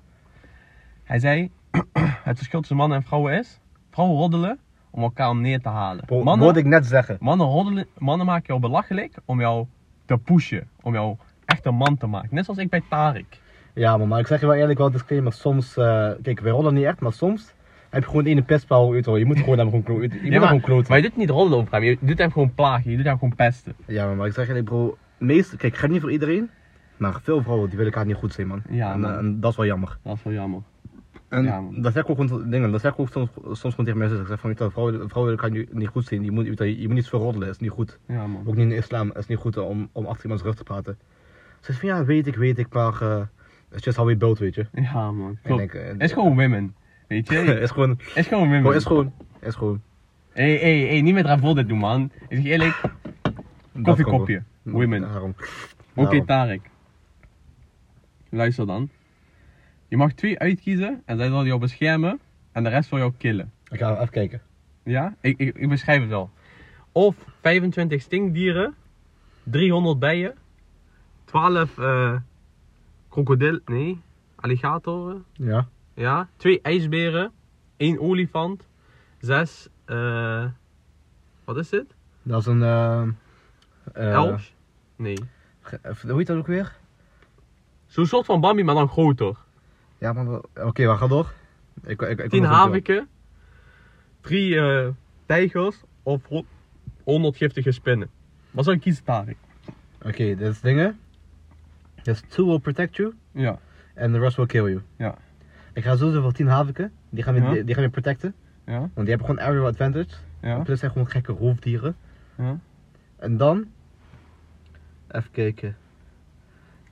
Hij zei, <clears throat> het verschil tussen mannen en vrouwen is, vrouwen roddelen om elkaar om neer te halen. Bro, mannen, Wilde ik net zeggen. mannen, roddelen, mannen maken jou belachelijk om jou te pushen, om jou echt een man te maken. Net zoals ik bij Tarik. Ja, man, maar ik zeg je wel eerlijk wel disclaimer. Soms, eh, kijk, wij rollen niet echt, maar soms heb je gewoon één pestpaal uit hoor. Je moet gewoon hem gewoon kloten. Je moet Ja, hem maar, gewoon kloten. maar je doet niet roddelen over hem, je doet hem gewoon plagen, je doet hem gewoon pesten. Ja, maar, maar ik zeg je eerlijk, bro. Meest, kijk, ik ga niet voor iedereen. Maar veel vrouwen die willen elkaar niet goed zijn, man. Ja, en, man. en dat is wel jammer. Dat is wel jammer. En Ja, dat zeg ik ook gewoon dingen. Dat zeg ik ook soms, soms gewoon tegen mensen. Ik zeg van, je vrouwen, vrouwen kan je niet goed zien. Je moet, je, je moet niet is niet goed. Ja man. Ook niet in de islam, is niet goed om, om achter iemands rug te praten. Ze zegt van, ja, weet ik, weet ik, maar uh, it's just how we build, weet je. Ja man. Klopt. ik, eh, Het is gewoon women. Weet je? is gewoon, Het is gewoon women. bro, is gewoon, is gewoon. Hé, hé, hé, niet met Ravol dit doen man. Ik zeg je eerlijk, koffiekopje. Women. Oké. Tarek. Luister dan. Je mag twee uitkiezen en zij zal jou beschermen en de rest wil jou killen. Ik ga even kijken. Ja? Ik, ik, ik beschrijf het wel. Of 25 stinkdieren, 300 bijen, 12 eh krokodil, nee, alligatoren, Ja. ja, 2 ijsberen, 1 olifant, 6, eh wat is dit? Dat is een, Elf? Nee. Hoe heet dat ook weer? Zo'n soort van Bambi, maar dan groter. Ja, maar, oké, we gaan door. Ik, ik, ik, 10 ik- haviken, 3 eh tijgers of ho- 100 giftige spinnen. Wat zou je kiezen, Tarek? Oké, dit is dingen. Dus two will protect you Ja. and the rest will kill you. Ja. Ik ga sowieso voor 10 haviken. Die gaan we, Ja. die, die gaan we protecten. Ja. Want die hebben gewoon area advantage. Ja. Plus zijn gewoon gekke roofdieren. Ja. En dan. Even kijken.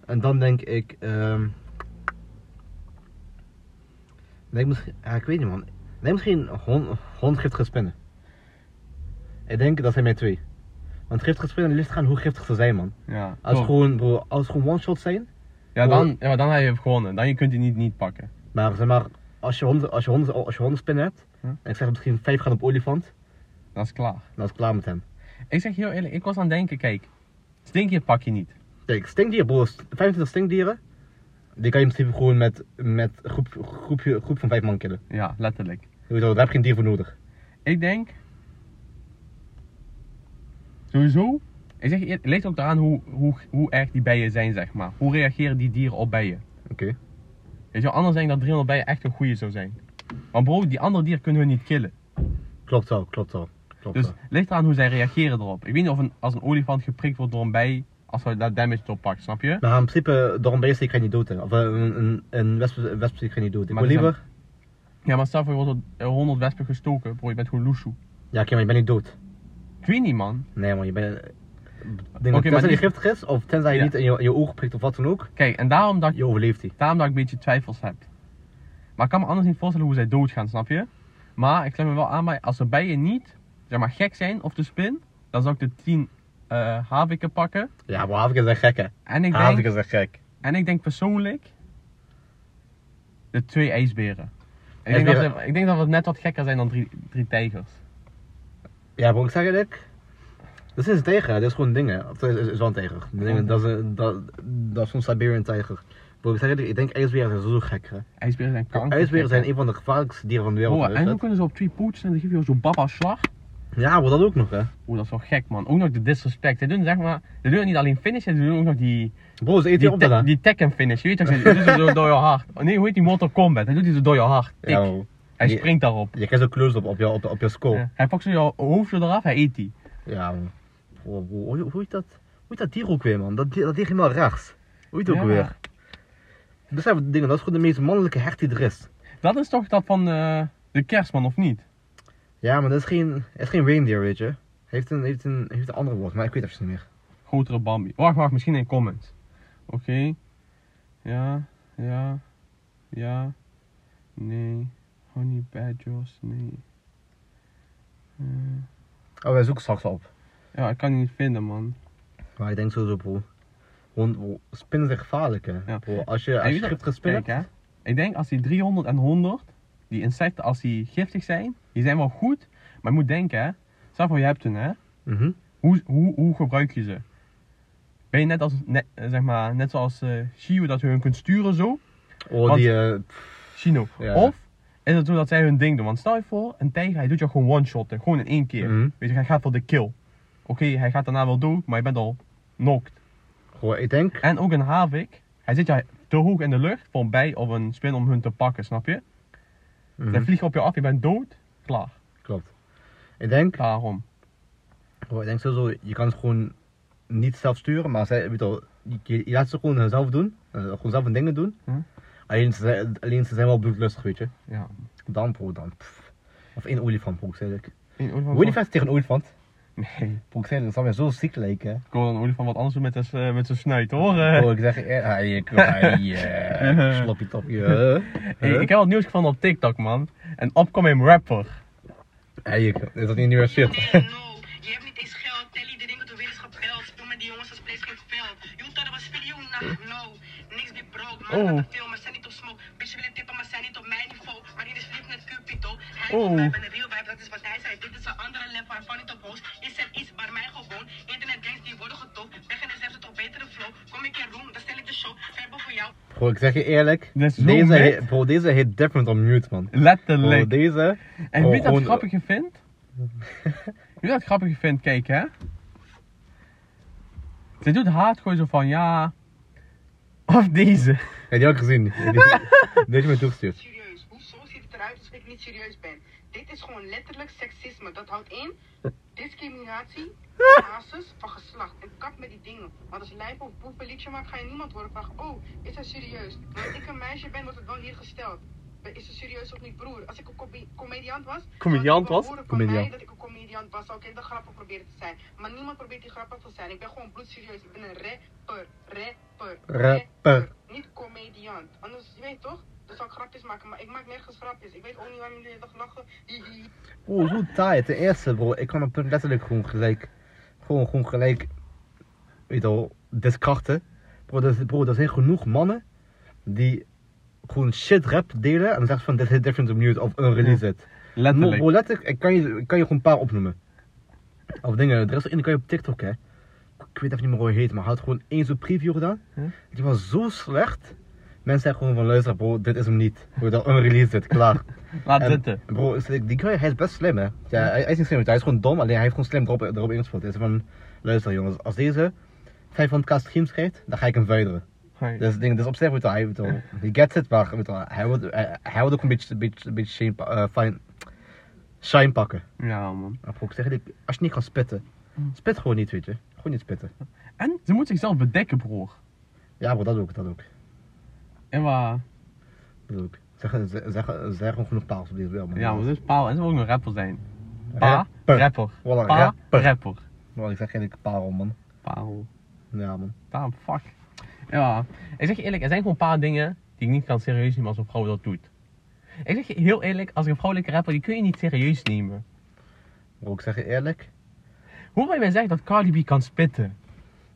En dan denk ik. ehm denk misschien. Ja, ik weet niet man. Denk misschien hond, hond giftige spinnen. Ik denk dat zijn mijn twee. Want giftige spinnen ligt gaan hoe giftig ze zijn man. Ja. Als gewoon, bro, als gewoon one shot zijn. Ja, dan, ja, maar dan heb je gewonnen. Dan je kunt die niet, niet pakken. Maar zeg maar. Als je honden, als je honden, als je hondenspinnen hebt. Hm. En ik zeg misschien vijf gaan op olifant. Dat is klaar. Dan is het klaar met hem. Ik zeg je heel eerlijk, ik was aan het denken, kijk. Stinkje pak je niet. Kijk, stinkdieren, bro, st- 25 stinkdieren. Die kan je in principe gewoon met, met een groep, groepje, groep van vijf man killen. Ja, letterlijk. Sowieso, Daar heb je geen dier voor nodig. Ik denk. Sowieso. Ik zeg het ligt ook eraan hoe, hoe, hoe erg die bijen zijn, zeg maar. Hoe reageren die dieren op bijen? Oké. Je wel, anders ik dat 300 bijen echt een goeie zou zijn. Maar bro, die andere dieren kunnen we niet killen. Klopt wel, klopt wel. Klopt. Dus ja. ligt eraan hoe zij reageren erop. Ik weet niet of een, als een olifant geprikt wordt door een bij, als hij daar damage door pakt, snap je? Maar in principe, door een beest kan je niet dood. hè. Of eh, een, een, een wesp, een wesp kan je niet dood. Ik Maar wil er liever. Ja, maar stel voor je wordt door 100 wespen gestoken, bro, je bent gewoon loesoe. Ja, oké, maar je bent niet dood. Ik weet niet, man. Nee, man, je bent. Denk Oké, okay, maar tenzij die giftig is, of tenzij je Ja. niet in je, je oog prikt of wat dan ook, Kijk, en daarom dat, je overleeft die. daarom dat ik een beetje twijfels heb. Maar ik kan me anders niet voorstellen hoe zij doodgaan, snap je? Maar ik sluit me wel aan bij, als de bijen niet, zeg maar, gek zijn of de spin, dan zou ik de 10 eh haviken pakken. Ja, maar Havik is echt gek, hè? En ik denk, is echt gek. en ik denk persoonlijk, de twee ijsberen. Ik denk, dat ze, ik denk dat we net wat gekker zijn dan drie, drie tijgers. Ja, bro, ik zeg eerlijk. Dat is een tijger, dit is gewoon dingen. Of het is, is wel een tijger. Dingen, dat, is dat, dat is zo'n Siberian tijger. Ik zeg ik denk ijsberen zijn zo gek, hè. IJsberen zijn kanker. IJsberen zijn een van de gevaarlijkste dieren van de wereld. Oh, en hoe dat? kunnen ze op twee pootjes en dan geef je zo'n baba slag? Ja, bro, dat ook nog, hè. Oeh, dat is wel gek man. Ook nog de disrespect. Ze doen zeg maar, ze doen niet alleen finish, ze doen ook nog die, Bro, ze eten je die, te- die Tekken finish. Je weet toch, ze doen zo door je hart. Oh, nee, hoe heet die Mortal Kombat? Hij doet die zo door je hart. Tik. Ja. Hij Je- springt daarop. Je krijgt zo'n close op op je, op, op je skull. Ja. Hij pakt zo je hoofdje eraf, hij eet die. Ja, man. Bro, bro, hoe, hoe heet dat? Hoe heet dat dier ook weer, man? Dat, dat dier helemaal rechts. Hoe heet het ook Ja. weer? Dat zijn dingen, dat is gewoon de meest mannelijke hert die er is. Dat is toch dat van eh, de kerstman, of niet? Ja, maar dat is geen, het is geen reindeer, weet je. Heeft een, heeft een, heeft een andere woord, maar ik weet het even niet meer. Grotere Bambi. Wacht, wacht, misschien in comments. Oké. Ja, ja, ja, nee. Honey badgers, nee. Eh, Oh, wij zoeken straks op. ja, ik kan die niet vinden, man. Maar ik denk sowieso, bro. Spinnen zijn gevaarlijk, hè. Ja. Bro, als je, als je je- Kijk, hè. Ik denk als die 300 en 100, die insecten, als die giftig zijn, die zijn wel goed. Maar je moet denken, hè. Stel voor je hebt een, hè. Mhm. Hoe, hoe, hoe gebruik je ze? Ben je net als, net, eh, zeg maar, net zoals eh Shio dat je hun kunt sturen zo? Oh, Want- die, eh, Shino. Ja. Of is het zo dat zij hun ding doen? Want stel je voor, een tijger, hij doet je gewoon one-shotten. Gewoon in één keer. Mhm. Weet je, hij gaat voor de kill. Oké, hij gaat daarna wel dood, maar je bent al knocked. Goh, ik denk, En ook een havik, hij zit je te hoog in de lucht voor een bij of een spin om hun te pakken, snap je? Mhm, Zij vliegen op je af, je bent dood, klaar. klopt. Ik denk, Daarom. goh, ik denk sowieso, je kan het gewoon niet zelf sturen, maar zij, weet je, wel, je, je laat ze gewoon zelf doen. eh, gewoon zelf hun dingen doen. Mhm. Alleen, ze, zijn- alleen ze zijn wel bloedlustig, weet je. Ja. Dan, bro, dan. pff. Of één olifant, bro, ik zei ik. Een olifant- Hoe je vecht tegen een olifant? Nee, Bro, ik zei dat zou mij zo ziek lijken. ik wil een olifant wat anders doen met zijn eh, met zijn snuit hoor. eh. Bro, ik zeg, eh, hij, ik, hij, eh, topje. eh. Hey, ik heb wat nieuws gevonden op TikTok man. Een upcoming rapper. Hey, ik, is dat niet nieuwe shit? Nee, no. Je hebt niet eens geld. Telly, de dingen door is gebeld. Speel met die jongens als Place geen veld. Hoeft dat was video, no. Niks be broke, man. Oh. Veel, maar zijn niet op smoke. Bitch willen tippen, maar zijn niet op mijn niveau. Maar die is verliefd met Cupido. Hij Oh. en een real vibe, dat is wat hij zei. Dit is een andere level waarvan niet op host. Je zet iets, maar mij gewoon. Internet gangs die worden getopt. Weg en zegt het op betere flow. Kom ik in room, de voor jou. Bro, ik zeg je eerlijk. Dat Deze, heet- bro, deze heet different on mute, man. Bro, Letterlijk. deze. En bro, weet je wat gewoon- het grappige vindt? <laughs> weet je wat het grappige vindt? Kijk hè. Ze doet haat gewoon zo van ja. Of deze. Ja, die had ik gezien. Die- Die heeft me toegestuurd. serieus. Hoezo ziet het eruit alsof ik niet serieus ben? Dit is gewoon letterlijk seksisme. Dat houdt in discriminatie basis van geslacht. En kap met die dingen. Want als lijp of boef een liedje maakt, ga je niemand horen vragen: Oh, is hij serieus? Als ik een meisje ben, wordt het wel hier gesteld. Is ze serieus of niet, broer? Als ik een comedi- comediant was, Comediant was? Comediant. dat ik een comediant was. Zou ik in de grappen proberen te zijn. Maar niemand probeert die grappig te zijn. Ik ben gewoon bloedserieus. Ik ben een rapper. Rapper. Rapper. Niet comediant. Anders, je weet toch? Dan zou ik grapjes maken, maar ik maak nergens grapjes. Ik weet ook niet waarom jullie dag lachen. Bro, zo taai. Ten eerste, bro, ik kan op punt letterlijk gewoon gelijk. Gewoon, gewoon gelijk. Weet je wel, diskrachten. Bro, er, bro, er zijn genoeg mannen die gewoon shit rap delen en dan zeggen ze van dit is different mute of unrelease it. Letterlijk. Bro, letterlijk, ik kan je, ik kan je gewoon een paar opnoemen. Of dingen, er is er die kan je op TikTok, hè. Ik weet even niet meer hoe hij heet, maar hij had gewoon één zo'n preview gedaan. Die was zo slecht. Mensen zeggen gewoon van luister bro, dit is hem niet. Bro, dat unreleased it, klaar. <laughs> Laat En, zitten. Bro, die guy, hij is best slim hè. Ja, hij, hij is niet slim, hij is gewoon dom, alleen hij heeft gewoon slim erop, erop ingespeeld. Hij is van, luister jongens, als deze 500k streams krijgt, dan ga ik hem vuideren. Hey. Dus, ding, dus op zich, weet hij, weet je gets it, maar weet hij wordt, hij, hij wordt ook een beetje, een beetje, een beetje shame, eh, fine, Shine pakken. Ja, man. Maar bro, ik zeg als je niet kan spitten, Mm. spit gewoon niet, weet je. Gewoon niet spitten. En ze moet zichzelf bedekken, broer. Ja bro, dat ook, dat ook. En waar? Dat ook. Zeg, zeg, zeg, zeg gewoon genoeg paals op deze wereld. Ja, maar is paal en ze wil ook een rapper zijn. Pa, Rapper. rapper. Wallah, Pa, rapper. rapper. Maar ik zeg eerlijk parel, man. Paal. Ja, man. Damn, fuck. Ja, ik zeg je eerlijk, er zijn gewoon een paar dingen die ik niet kan serieus nemen als een vrouw dat doet. Ik zeg je heel eerlijk, als ik een vrouwelijke rapper, die kun je niet serieus nemen. Bro, ik zeg je eerlijk. Hoe wil je mij zeggen dat Cardi B kan spitten?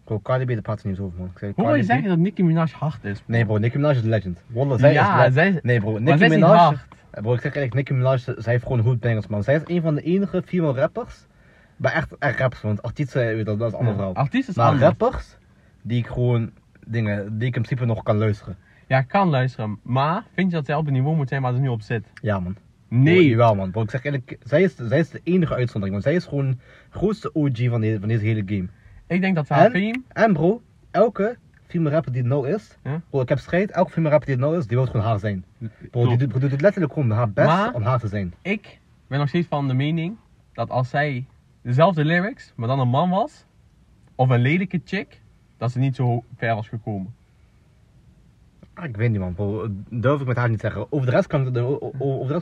Bro, Cardi B, praat ze niet over, man. Ik Hoe wil je Cardi B- zeggen dat Nicki Minaj hard is? Nee bro, Nicki Minaj is legend. Wallah, zij ja, is legend. zij is... Nee bro, maar Nicki zij is niet Minaj... hard. Eh, Bro, ik zeg eerlijk, Nicki Minaj, zij heeft gewoon hoedbangers, man. Zij is een van de enige female rappers. Maar echt, echt rappers, want artiesten, weet je dat, dat is een. Artiest is Maar anders. rappers, die ik gewoon, dingen, die ik in principe nog kan luisteren. Ja, ik kan luisteren, maar vind je dat zij op het niveau moet zijn waar ze nu op zit? Ja man. Nee. Jawel man. Bro, ik zeg eerlijk, zij is, zij is de enige uitzondering. Want zij is gewoon de grootste OG van, deze van deze hele game. Ik denk dat haar En? En bro, elke female rapper die het nou is, Ja? bro, ik heb strijd, elke female rapper die het nou is, die wil gewoon haar zijn. Bro, die, doet- doet letterlijk gewoon haar best Maar- om haar te zijn. Ik ben nog steeds van de mening dat als zij dezelfde lyrics, maar dan een man was, of een lelijke chick, dat ze niet zo ver was gekomen. Ah, Ik weet niet man, bro, durf ik met haar niet zeggen. Over de rest kan ik, ik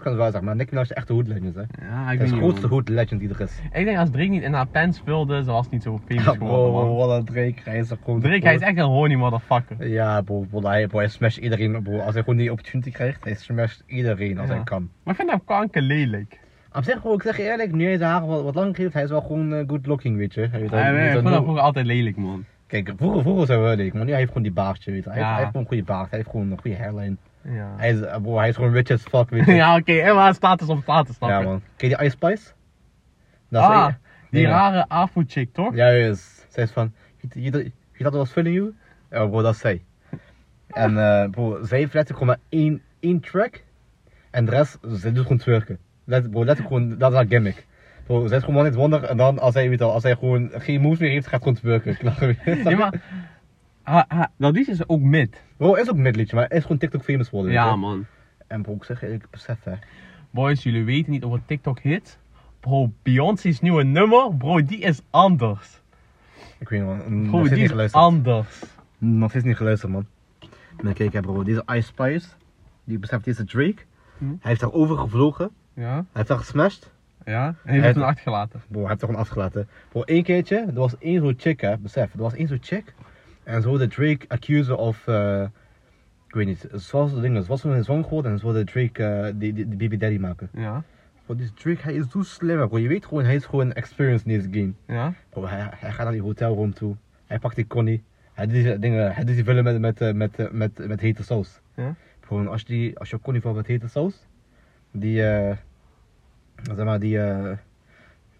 wel zeggen, maar Nicki Minaj is echt de hood legend, hè. Ja, ik is de grootste hood legend die er is. Ik denk als Drake niet in haar pants speelde, ze was niet zo famous Ja, geworden, bro, man. wat een Drake, hij is er gewoon... Drake, hij is echt een horny motherfucker. Ja, bro, bro, hij, bro, hij smasht iedereen, bro. Als hij gewoon die opportunity krijgt, hij smasht iedereen als Ja. hij kan. Maar ik vind hem kanker lelijk. Op zich, bro, ik zeg je eerlijk, nu hij zijn haar wat, wat langer heeft, hij is wel gewoon eh, good looking, weet je. Hij weet ik vond hem vroeger altijd lelijk, man. Kijk, vroeger, vroeger zijn we leuk, maar nu hij heeft gewoon die baardje, weet je. Hij, Ja. heeft, hij heeft gewoon een goede baard, hij heeft gewoon een goede hairline. Ja, Hij is, eh, bro, hij is gewoon rich as fuck, weet <laughs> je. ja oké, en maar status op status, snap Ja, man. Ken je die Ice Spice? Dat is Ah, die rare afro-chick, toch? Ja, juist. Zij is van, je, je, je, je dat was filling you? Ja, bro, dat is zij. En eh, bro, zij heeft letterlijk gewoon maar één, één track. En de rest, zij doet gewoon twerken. Let, bro, letterlijk gewoon, dat is haar gimmick. Bro, zij is gewoon net wonder. En dan, als hij, weet wel, als hij gewoon geen moves meer heeft, gaat gewoon twerken. <laughs> Klaar. Nee, <laughs> maar... Ha, ha, dat liedje is ook mid. Bro, is ook een midliedje, maar hij is gewoon TikTok famous geworden. weet Ja, man. En bro, ik zeg ik besef hè. Boys, jullie weten niet over TikTok hit. Bro, Beyoncé's nieuwe nummer, bro, die is anders. Ik weet niet man, Bro, die niet is geluisterd. anders. Nog steeds niet geluisterd man. Maar kijk hè bro, deze Ice Spice, die beseft deze Drake. Hm. Hij heeft daarover gevlogen. Ja, Hij heeft daar gesmashed. Ja. En heeft Hij- het toen achtergelaten. Bro, hij heeft er gewoon afgelaten. Bro, één keertje, er was één zo'n chick hè, besef. Er was één zo'n chick. En ze wilde Drake accusen of, eh, ik weet niet, zoals de dingen, ze was een song geworden en ze wilde Drake eh, die, die, die Baby Daddy maken. Ja, Bro, die Drake, hij is zo slim bro. Je weet gewoon, hij is gewoon experienced in deze game. ja. Bro, hij, hij gaat naar die hotelroom toe. Hij pakt die Connie. Hij doet die dingen, hij doet die vullen met, met, eh, met, met, met hete saus. Ja. Gewoon, als, die, als je Connie vult met hete saus, die, eh, zeg maar, die, eh,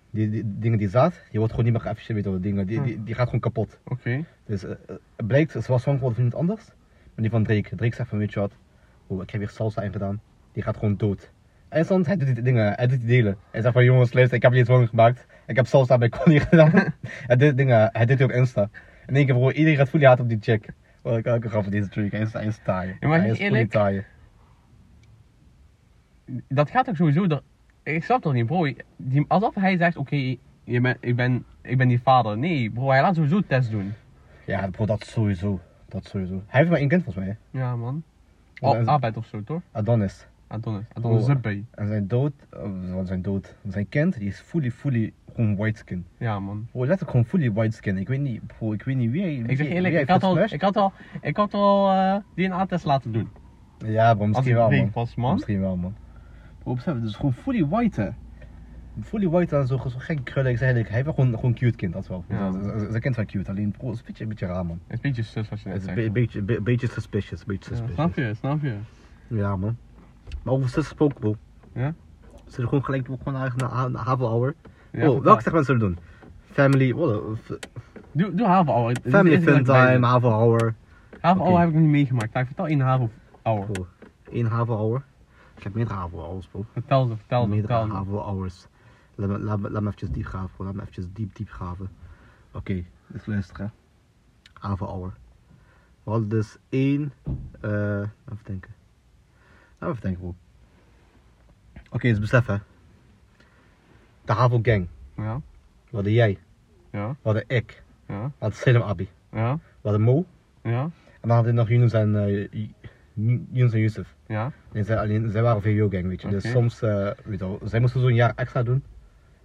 die, die, dingen die zaad, die wordt gewoon niet meer geafficheerd, weet je wel, dingen, die, die, die gaat gewoon kapot. Oké. Dus eh, het blijkt, ze was zwanger geworden van iemand anders, maar die van Drake. Drake zegt van, weet je wat, oh, ik heb hier salsa ingedaan, die gaat gewoon dood. En soms, hij doet die dingen, hij doet die delen. Hij zegt van, jongens, luister, ik heb niet zwanger gemaakt, ik heb salsa bij Connie <laughs> gedaan. <laughs> hij doet dingen, hij doet die op Insta. In één keer, bro, iedereen gaat fully haat op die chick. Oh, ik ik ga van deze Drake, hij is, hij is taai. Ja, maar hij is eerlijk, taai. Dat gaat ook sowieso... door- Ik snap toch niet, bro. Die, alsof hij zegt, oké, je bent- ik, ben, ik ben die vader. Nee, bro, hij laat sowieso test doen. Ja, bro, dat sowieso. Dat sowieso. Hij heeft maar één kind volgens mij. hè. Ja, man. Oh, arbeid of zo, toch? Adonis. Adonis. Adonis Oh. En zijn dood, uh, zijn dood, zijn kind, die is fully, fully gewoon white skin. Ja, man. Bro, letterlijk gewoon fully white skin. Ik weet niet, bro, ik weet niet wie hij Ik zeg eerlijk, ik had, al, ik had al, ik had al eh DNA-test laten doen. Ja, bro, misschien wel, man. Misschien wel, man. Besef, het is gewoon fully white, hè. Fully white en zo, zo gek krullen. Ik eigenlijk, hij wel gewoon, gewoon cute kind, dat wel. Ja. Zijn kind wel cute, alleen bro, het is een beetje, een beetje raar, man. Het is een beetje zus wat je net een zegt. be- beetje, be- beetje suspicious, beetje suspicious. snap je, snap je. Ja, man. Maar over zus gesproken, bro. Ja? Ze zijn gewoon gelijk gewoon naar, naar, naar Havel Hour. Ja, oh, welke segment zullen we doen? Family, what, Doe, doe Haven Hour. Family fun ik time. Havel Hour. Oké. Hour heb ik nog niet meegemaakt. Kijk, vertel één Haven Hour. Één Havel Hour. Ik heb meerdere Havel Hours, bro. Vertel ze, vertel ze, meerdere vertel ze. Havel Hours. Laat me, laat, me, laat me eventjes diep graven, bro. Laat me eventjes diep, diep graven. Oké, dus luister, hè. Havel Hour. We hadden dus één, eh, even denken. Laten we even denken, bro. Oké, dus besef, hè. de HAVO gang. Ja. We hadden jij. Ja. We hadden ik. Ja. We hadden Selim Abi. Ja. We hadden Mo. Ja. En dan hadden we nog Yunus en, eh, Yunus en Yusuf. Ja. En zij, alleen, zij waren VWO gang, weet je. Dus Oké. soms, eh, weet je wel, zij moesten zo'n jaar extra doen.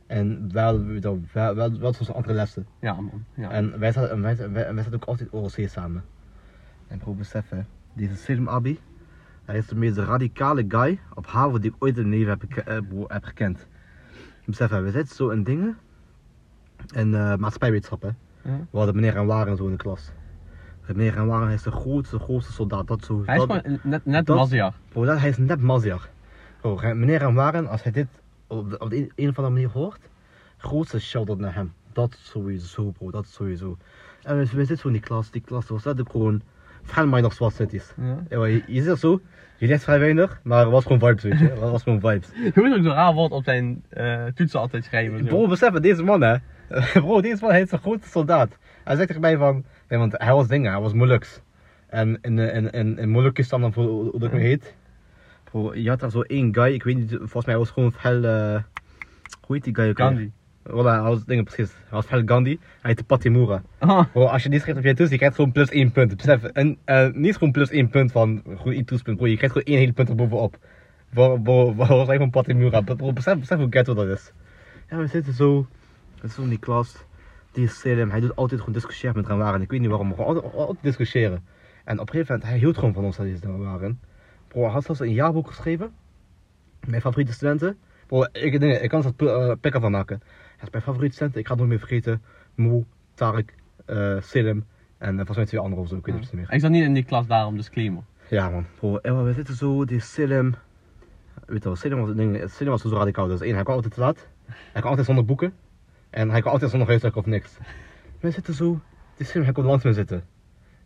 En wel, weet je wel, wel, wel, wel soms andere lessen. Ja, man. Ja. En wij zaten, en wij, wij, wij zaten ook altijd OLC samen. En bro, besef hè, deze Selim Abi, hij is de meest radicale guy op HAVO die ik ooit in mijn leven heb, geke- eh, heb gekend. Besef hè, we zitten zo in dingen. En eh maatschappijwetenschap hè. Ja. We hadden meneer en Waren zo in de klas. Meneer en Waren is de grootste, grootste soldaat. Dat zo, Hij is dat, gewoon net, net dat- Mazia. Bro, dat, hij is net Mazjar. Bro, hij- meneer en Waren, als hij dit op, de, op de een, een of andere manier hoort, grootste shout-out naar hem. Dat sowieso, bro, dat sowieso. En we, we zitten zo in die klas, die klas was dat ook gewoon vrij nog zwart cities. Ja. Je, je zit zo, je leest vrij weinig, maar het was gewoon vibes, weet je. Het was gewoon vibes. <laughs> Je moet ook zo raar woord op zijn eh, toetsen altijd schrijven. Zo. Bro, besef het, deze man hè. <laughs> Bro, deze man hij is een grote soldaat. Hij zegt mij van, nee, want hij was dingen, hij was Moluks. En in, in, in, in, Molukistan, of hoe, hoe dat weer heet. Bro, je had daar zo één guy, ik weet niet, volgens mij was gewoon fel, eh hoe heet die guy ook? Gandhi. Voilà, hij was dingen precies. Hij was fel Gandhi, hij heette Patimura. Ah, Bro, als je die schrijft op je toets, je krijgt gewoon plus één punt. Besef, en uh, niet gewoon plus één punt van goed in toetspunt, bro, je krijgt gewoon één hele punt erbovenop. Bro, bro, bro, was gewoon Patimura. Bro, besef, besef hoe ghetto dat is. Ja, we zitten zo, we zitten zo in die klas. Die is Selim, hij doet altijd gewoon discussiëren met Ramaren. Ik weet niet waarom, maar gewoon altijd, altijd discussiëren. En op een gegeven moment, hij hield gewoon van ons dat hij waren. Bro, hij had zelfs een jaarboek geschreven. Mijn favoriete studenten. Bro, ik, ik kan er uh, pikken van maken. Hij is mijn favoriete studenten, ik ga het nooit meer vergeten. Moe, Tarek, uh, Selim en uh, volgens mij twee anderen of zo, ik weet het niet meer. Ik zat niet in die klas daarom, disclaimer. Ja man, bro, en we zitten zo, die Selim. Weet je wel, Selim was, ding, Selim was zo radicaal. Dus één, hij kwam altijd te laat. Hij kwam altijd zonder boeken. En hij kwam altijd zonder huiswerk of niks. We zitten zo, die Selim, hij kon langs me zitten.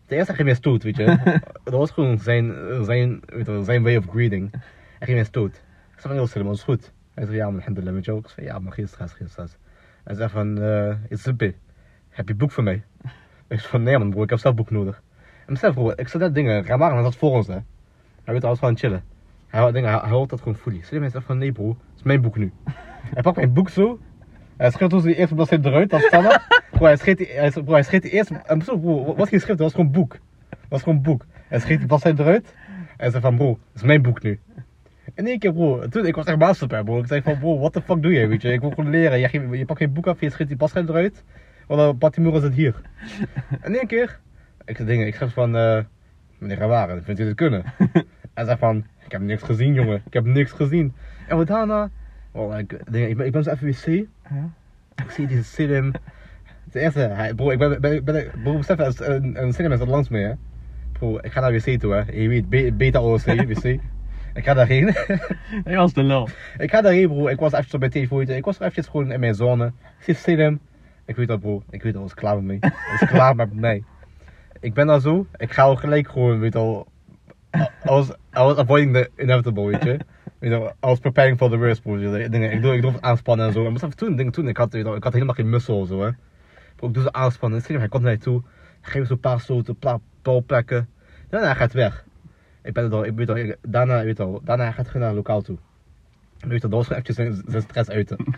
De eerste ging mij stoot, weet je. <laughs> dat was gewoon zijn, zijn, weet je zijn way of greeting. Hij ging mij stoot. Ik zei van, heel Selim, dat is goed. Hij zei, ja man, alhamdulillah, met jou. Ik zei, ja man, geen stress, geen stress. Hij zei van, uh, is het heb je boek voor mij? Ik zei van, nee man bro, ik heb zelf boek nodig. En besef bro, ik zat net dingen, Ramaran zat voor ons hè. Hij weet alles gewoon chillen. Hij houdt dingen, hij, hij dat gewoon fully. Slim hij zegt van, nee bro, het is mijn boek nu. hij pakt mijn boek zo. Hij schreef toen de eerste bladzijde eruit, als standaard. <laughs> bro, hij schreef die, hij, bro, hij schreef die eerste, en zo bro, wat geen schrift, dat was gewoon boek. Dat was gewoon boek. Hij schreef die bladzijde eruit. En zei van, bro, het is mijn boek nu. In één keer bro, toen, ik was echt master bro. Ik zei van bro, what the fuck doe je, weet je. Ik wil gewoon leren. Je, je, je pakt geen boek af, je schreef die bladzijde eruit. Want dan Patimura zit hier. <laughs> In één keer, ik zei dingen, ik schrijf van, uh, meneer Rawaren, vindt u dit kunnen? <laughs> Hij zei van, ik heb niks gezien jongen, ik heb niks gezien. En wat daarna, oh, ik, ik, ben, ik ben zo even wc. Ja. Ik zie deze Selim. Ten eerste, bro, ik ben, ben, ben, bro, besef, een, een Selim is er langs mee hè. Bro, ik ga naar wc toe hè. Je weet, beta OC, wc. Ik ga daarheen. Hij was de lul. ik ga daarheen bro, ik was op mijn telefoon, ik was er eventjes gewoon in mijn zone. Ik zie Selim. Ik weet dat bro, ik weet dat, is klaar met mij. Hij is klaar met mij. Ik ben daar zo, ik ga al gelijk gewoon, weet al. I was, I was avoiding the inevitable, weet je. Weet je, I was preparing for the worst, bro. Dingen, ik doe, ik doe het aanspannen en zo. En toen, toen, ik had, je, ik had helemaal geen muscle zo, hè. Bro, ik doe ze aanspannen. En hij komt naar mij toe. Ik geef zo een paar stoten, paar plekken. Daarna hij gaat weg. Ik ben er al, ik weet al, ik, daarna, weet al, daarna gaat hij naar een lokaal toe. En weet je, dat was gewoon eventjes zijn, zijn stress uiten. <laughs>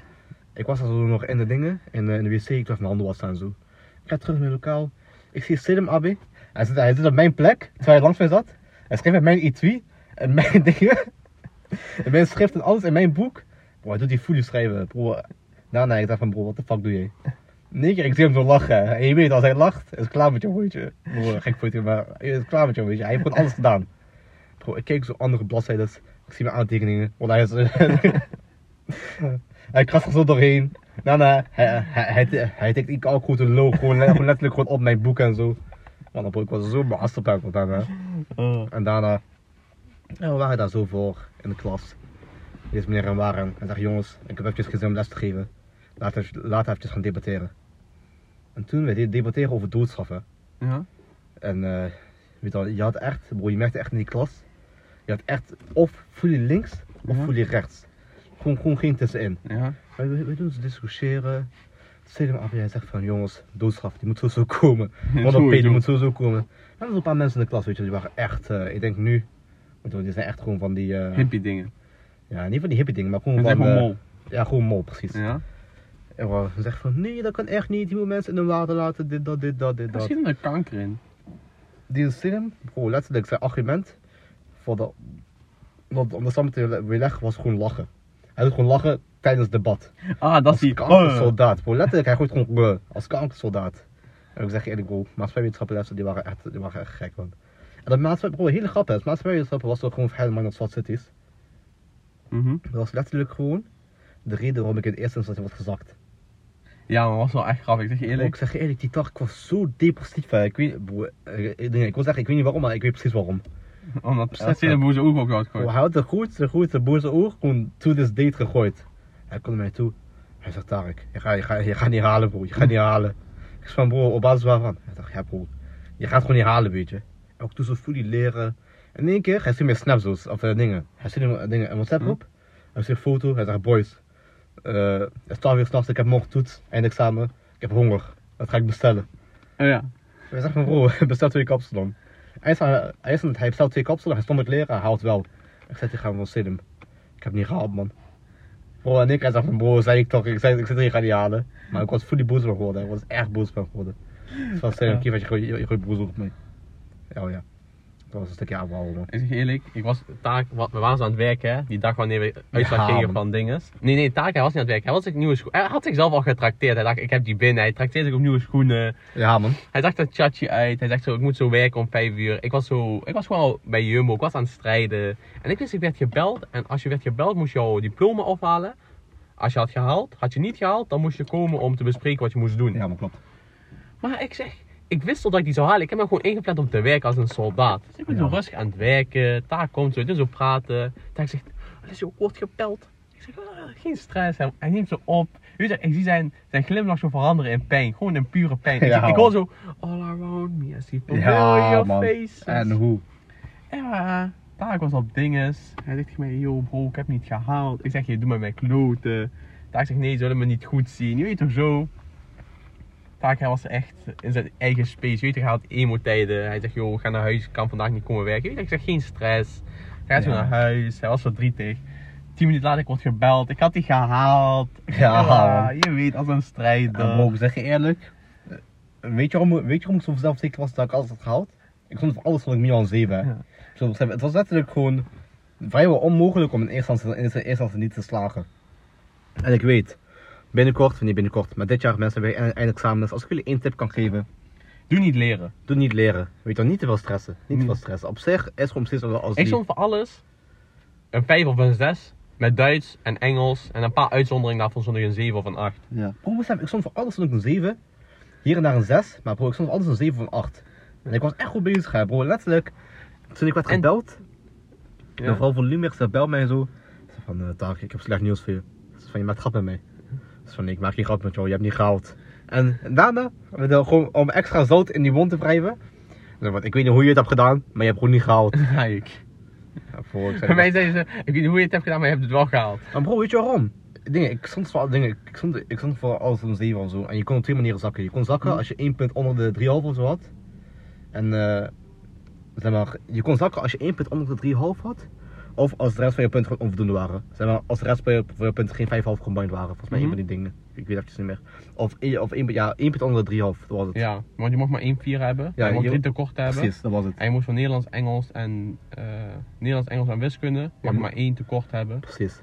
Ik was er zo nog in de dingen, in, in de wc, ik dacht mijn handen wassen en zo. Ik ga terug naar mijn lokaal. Ik zie Selim Abi. Hij zit, hij zit op mijn plek, terwijl hij langs mij zat. Hij schreef met mijn etui en mijn <laughs> dingen. En mijn schrift en alles in mijn boek. Bro, hij doet die fully schrijven. Bro, daarna ik dacht van bro, wat de fuck doe je? Nee ik zie hem zo lachen. En je weet, als hij lacht, is het klaar met jou, weet je. Bro, <laughs> gek voor maar het is klaar met jou, weet je. Hij heeft gewoon alles gedaan. Bro, ik keek zo andere bladzijden. Ik zie mijn aantekeningen. Want hij is... <laughs> hij krast er zo doorheen. Daarna, hij, hij, hij, hij tikt ik ook goed een logo, gewoon, letterlijk gewoon op mijn boek en zo. Man, bro, ik was zo beasterpuik daarna. Oh. En daarna, ja, we waren daar zo voor in de klas. Deze meneer en waren. Hij zegt, jongens, ik heb eventjes gezin om les te geven. Laten we eventjes gaan debatteren. En toen we de debatteren over doodstraffen. Ja. En uh, weet je, wel, je had echt, bro, je merkte echt in die klas. Je had echt of fully links of Ja. fully rechts. Gewoon, gewoon geen tussenin. Ja. We, we, doen ze discussiëren. Af, jij zegt van jongens, doodstraf, die moet <laughs> sowieso komen. Want op die moet sowieso komen. En er zijn een paar mensen in de klas, weet je, die waren echt, uh, ik denk nu, want die zijn echt gewoon van die, uh, Hippie dingen. ja, niet van die hippie dingen, maar gewoon van, uh, mol. Ja, gewoon mol, precies. Ja. En we zeggen van, nee, dat kan echt niet. Die moet mensen in hun water laten, dit, dat, dit, dat, dit, dat. zit er kanker in. Die film, bro, letterlijk zijn argument voor de, om, de samen te weerleggen was gewoon lachen. Hij doet gewoon lachen tijdens het debat. Ah, dat Als is die... kankersoldaat, bro. Letterlijk, hij gooit gewoon uh, als kankersoldaat. En ik zeg je eerlijk, bro, maatschappijwetenschappen die waren echt, die waren echt gek, man. En dat maatschappij, bro, hele grappig is, maatschappijwetenschappen was toch gewoon helemaal naar zwart cities. Mhm. Dat was letterlijk gewoon de reden waarom ik in eerste instantie was gezakt. Ja, maar was wel echt grappig, ik zeg je Bro, eerlijk. ik zeg je eerlijk, die dag, ik was zo depressief. hè. Ik weet, bro, eh, ik, ik, wil zeggen, ik weet niet waarom, maar ik weet precies waarom. Omdat Ja, zit een boze oog ook uit Bro, hij had de grootste, de grootste boze oog gewoon to this date gegooid. Hij komt naar mij toe. Hij zegt, Tarek, je gaat, je, gaat, je gaat niet halen, bro. Je gaat niet halen. Ik zeg van, bro, op basis waarvan? Hij dacht, ja, bro. Je gaat gewoon niet halen, weet je. Ook toen zo fully leren. En in één keer, hij stuurt me snaps, of uh, dingen. Hij stuurt me dingen, een WhatsApp groep. Hij stuurt een foto. Hij zegt, boys. Uh, het is 12 uur s'nachts, ik heb morgen toets, eindexamen. Ik heb honger. Dat ga ik bestellen. Oh ja. Hij zegt van, bro, bestel twee kapsalon. Hij, is, hij, is, hij bestelt twee kapsalon, hij stond met leren, hij haalt wel. Ik zei tegen hem van Sidem, ik heb niet gehaald man. Bro, en ik hij zegt van bro, zei ik toch, ik zei ik zit hier, ga niet halen. Maar ik was fully boos van geworden, ik was echt boos van geworden. Dus van Sidem, kief, je gooit je, je gooit boos op mij. Ja, oh ja. Dat was een stukje zeg je eerlijk, ik was taak, wat- we waren zo aan het werken, hè, die dag wanneer we uitslag Ja, van dinges. Nee, nee, taak, hij was niet aan het werken. Hij, was nieuwe hij had zichzelf al getrakteerd. Hij dacht, ik heb die binnen. Hij trakteerde zich op nieuwe schoenen. Ja man. Hij zag dat chatje uit. Hij zegt zo, ik moet zo werken om vijf uur. Ik was, zo, ik was gewoon al bij Jumbo, ik was aan het strijden. En ik wist, ik werd gebeld. En als je werd gebeld, moest je jouw diploma ophalen. Als je had gehaald, had je niet gehaald, dan moest je komen om te bespreken wat je moest doen. Ja man, klopt. Maar ik zeg, ik wist al dat ik die zou halen. Ik heb me gewoon ingepland om te werken als een soldaat. Dus ik ben zo Ja. rustig aan het werken. Taak komt zo, dus zo praten. Taak zegt, Alessio, ik word gebeld. Ik zeg, "Ah, geen stress. Hij, neemt zo op. Weet je, ik zie zijn, zijn glimlach zo veranderen in pijn. Gewoon in pure pijn. Ik- Ja, ik, hoor zo, all around me, I see Ja, familiar man. faces. En hoe? Ja, Taak was op dinges. Hij zegt tegen mij, yo bro, ik heb niet gehaald. Ik zeg, je doet met mijn kloten. Taak zegt, nee, ze zullen me niet goed zien. Je weet toch zo? Taak, hij was echt in zijn eigen space. Je weet toch, hij had emo-tijden. Hij zegt, ik ga naar huis, ik kan vandaag niet komen werken. Je weet, ik zeg, geen stress. Hij gaat zo Ja. naar huis, hij was verdrietig. Tien minuten later, ik word gebeld. Ik had die gehaald. Ja, "Ja, je weet, als een strijder. En bro, ik zeg je eerlijk. eh, Weet je waarom, weet je waarom ik zo zelfzeker was dat ik alles had gehaald? Ik stond voor alles van ik meer dan 7. hè. Ja. Zo, het was letterlijk gewoon vrijwel onmogelijk om in eerste instantie, in eerste instantie niet te slagen. En ik weet, binnenkort, of niet binnenkort, maar dit jaar mensen hebben een eindexamens. Als ik jullie één tip kan geven, Doe niet leren. doe niet leren. Weet je wel, niet te veel stressen. Niet te Nee. veel stressen. Op zich is gewoon precies als Ik die... stond voor alles een 5 of een 6. Met Duits en Engels. En een paar uitzonderingen daarvan stond ik een 7 of een 8. Ja. Bro, besef, ik stond voor alles stond ik een 7. Hier en daar een 6. Maar bro, ik stond voor alles een 7 of een 8. En ik was echt goed bezig, hè, bro. Letterlijk, toen ik werd En- gebeld, Ja. Mevrouw van ze belt mij zo. Ze zei van, uh, Tarek, ik heb slecht nieuws voor je. Ze zei van, je maakt grap met mij. Van, ik maak geen grap met jou, je hebt niet gehaald. En daarna, gewoon om extra zout in die wond te wrijven. "Wat, ik weet niet hoe je het hebt gedaan, maar je hebt gewoon niet gehaald. <laughs> Ja, ik. Ja, voor, ik zei, Bij mij zeiden ze, ik weet niet hoe je het hebt gedaan, maar je hebt het wel gehaald. maar bro, weet je waarom? Dingen, ik stond voor dingen, ik stond, ik stond voor alles een 7 of zo. En je kon op twee manieren zakken. Je kon zakken Mhm. als je één punt onder de 3,5 of zo had. En eh, zeg maar, je kon zakken als je één punt onder de 3,5 had. Of als de rest van je punten gewoon onvoldoende waren. Zeg maar, als de rest van je, van je punten geen 5,5 combined waren. Volgens mij Mhm. een van die dingen. Ik weet even niet meer. Of, één- of één, ja, één punt onder de 3,5, dat was het. Ja, want je mocht maar 1 4 hebben. Ja, je mocht je- 3 tekort hebben. Precies, dat was het. En je moest van Nederlands, Engels en eh, Nederlands, Engels en wiskunde. Mag je maar- maar 1 tekort hebben. Precies.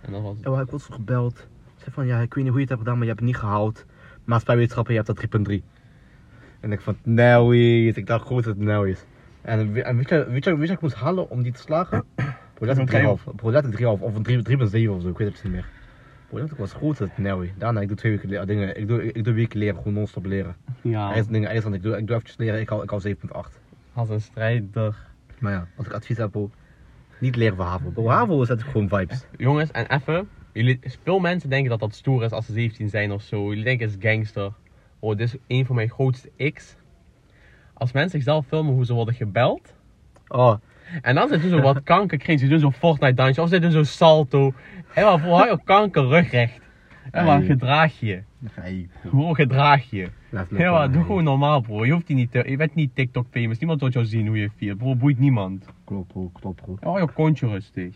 En dat was het. Ja, maar ik was gebeld. Ze zei van, ja, ik weet niet hoe je het hebt gedaan, maar je hebt het niet gehaald. Maatschappijwetenschappen, je hebt dat 3.3. En ik van, nou is. Ik dacht goed dat het nou is. En, en weet, je, weet, je, weet je wat ik moest halen om die te slagen? Letterlijk 3,5. Bro, letterlijk 3,5. Of een 3 3,7 of zo, ik weet het niet meer. Letterlijk was goed dat het is. Daarna, ik doe twee weken dingen. Ik doe, ik doe weken leren, gewoon non-stop leren. Ja, dingen, ik doe, ik doe eventjes leren, ik hou, ik hou 7.8. als een strijder. Maar ja, als ik advies heb, bro, niet leren voor HAVO. Bro, HAVO is natuurlijk gewoon vibes. Jongens, en even. Jullie, veel mensen denken dat dat stoer is als ze 17 zijn of zo. Jullie denken het is gangster. Oh, dit is een van mijn grootste X. Als mensen zichzelf filmen hoe ze worden gebeld. Oh, En dan zitten ze zo wat kankerkring. Ze doen zo'n Fortnite dansje. Of ze doen zo'n salto. Hé, maar voor hou je kanker rugrecht. Nee. gedraag je. Gewoon gedraag je. Maar doe gewoon normaal, bro. Je hoeft die niet te, Je bent niet TikTok famous. Niemand wil jou zien hoe je viert. Bro, boeit niemand. Klopt, bro, klopt, bro. Hou je kontje rustig.